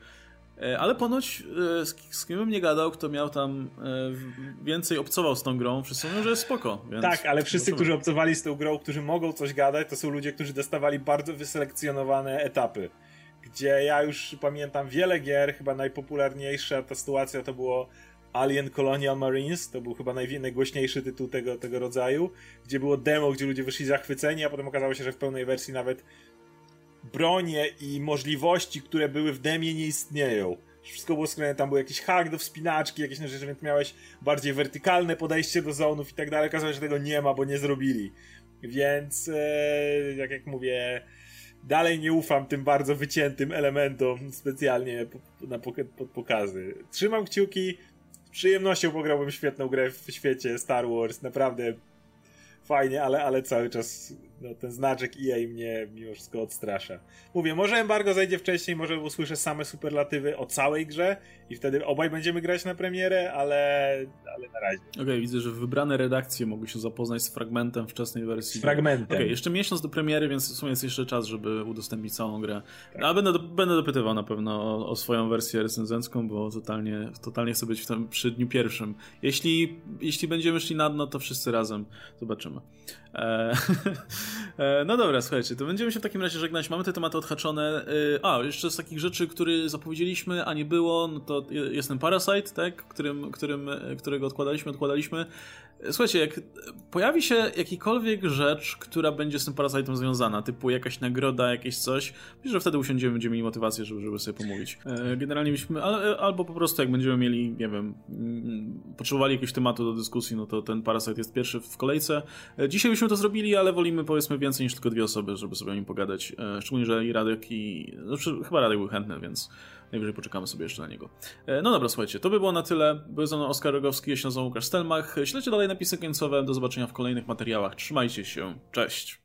E, ale ponoć e, z, z kim bym nie gadał, kto miał tam e, więcej obcował z tą grą, wszyscy mówią, że jest spoko. tak, ale wszyscy, którzy obcowali z tą grą, którzy mogą coś gadać, to są ludzie, którzy dostawali bardzo wyselekcjonowane etapy. Gdzie ja już pamiętam wiele gier, chyba najpopularniejsza ta sytuacja to było Alien Colonial Marines, to był chyba najgłośniejszy tytuł tego, tego rodzaju, gdzie było demo, gdzie ludzie wyszli zachwyceni, a potem okazało się, że w pełnej wersji nawet bronie i możliwości, które były w demie nie istnieją. Wszystko było skrojone, tam był jakiś hak do wspinaczki, jakieś rzeczy, więc miałeś bardziej wertykalne podejście do zonów i tak dalej. Okazało się, że tego nie ma, bo nie zrobili. Więc, e, jak jak mówię, dalej nie ufam tym bardzo wyciętym elementom specjalnie na pokazy. Trzymam kciuki, przyjemnością pograłbym świetną grę w świecie Star Wars, naprawdę fajnie, ale, ale cały czas no, ten znaczek EA mnie mimo wszystko odstrasza. Mówię, może embargo zajdzie wcześniej, może usłyszę same superlatywy o całej grze i wtedy obaj będziemy grać na premierę, ale, ale na razie. Okej, okay, widzę, że wybrane redakcje mogły się zapoznać z fragmentem wczesnej wersji. Fragmentem. Okej, okay, jeszcze miesiąc do premiery, więc w sumie jest jeszcze czas, żeby udostępnić całą grę. Tak. A będę, będę dopytywał na pewno o, o, swoją wersję recenzencką, bo totalnie, totalnie chcę być w tym przy dniu pierwszym. Jeśli, jeśli będziemy szli na dno, to wszyscy razem zobaczymy. E, e, no dobra, słuchajcie, to będziemy się w takim razie żegnać. Mamy te tematy odhaczone. E, a, jeszcze z takich rzeczy, które zapowiedzieliśmy, a nie było, no to jest ten Parasite, tak? Którym, którym, którego odkładaliśmy, odkładaliśmy. Słuchajcie, jak pojawi się jakikolwiek rzecz, która będzie z tym Parasite'em związana, typu jakaś nagroda, jakieś coś, myślę, że wtedy usiądziemy, będziemy mieli motywację, żeby, żeby sobie pomówić. Generalnie byśmy, albo po prostu jak będziemy mieli, nie wiem, mm, potrzebowali jakiegoś tematu do dyskusji, no to ten Parasite jest pierwszy w kolejce. Dzisiaj byśmy to zrobili, ale wolimy powiedzmy więcej niż tylko dwie osoby, żeby sobie o nim pogadać. E, szczególnie, że i Radek i... Znaczy, chyba Radek był chętny, więc najwyżej poczekamy sobie jeszcze na niego. E, no dobra, słuchajcie, to by było na tyle. Był ze mną Oskar Rogowski, się nazywam Łukasz Stelmach. Śledźcie dalej napisy końcowe. Do zobaczenia w kolejnych materiałach. Trzymajcie się. Cześć!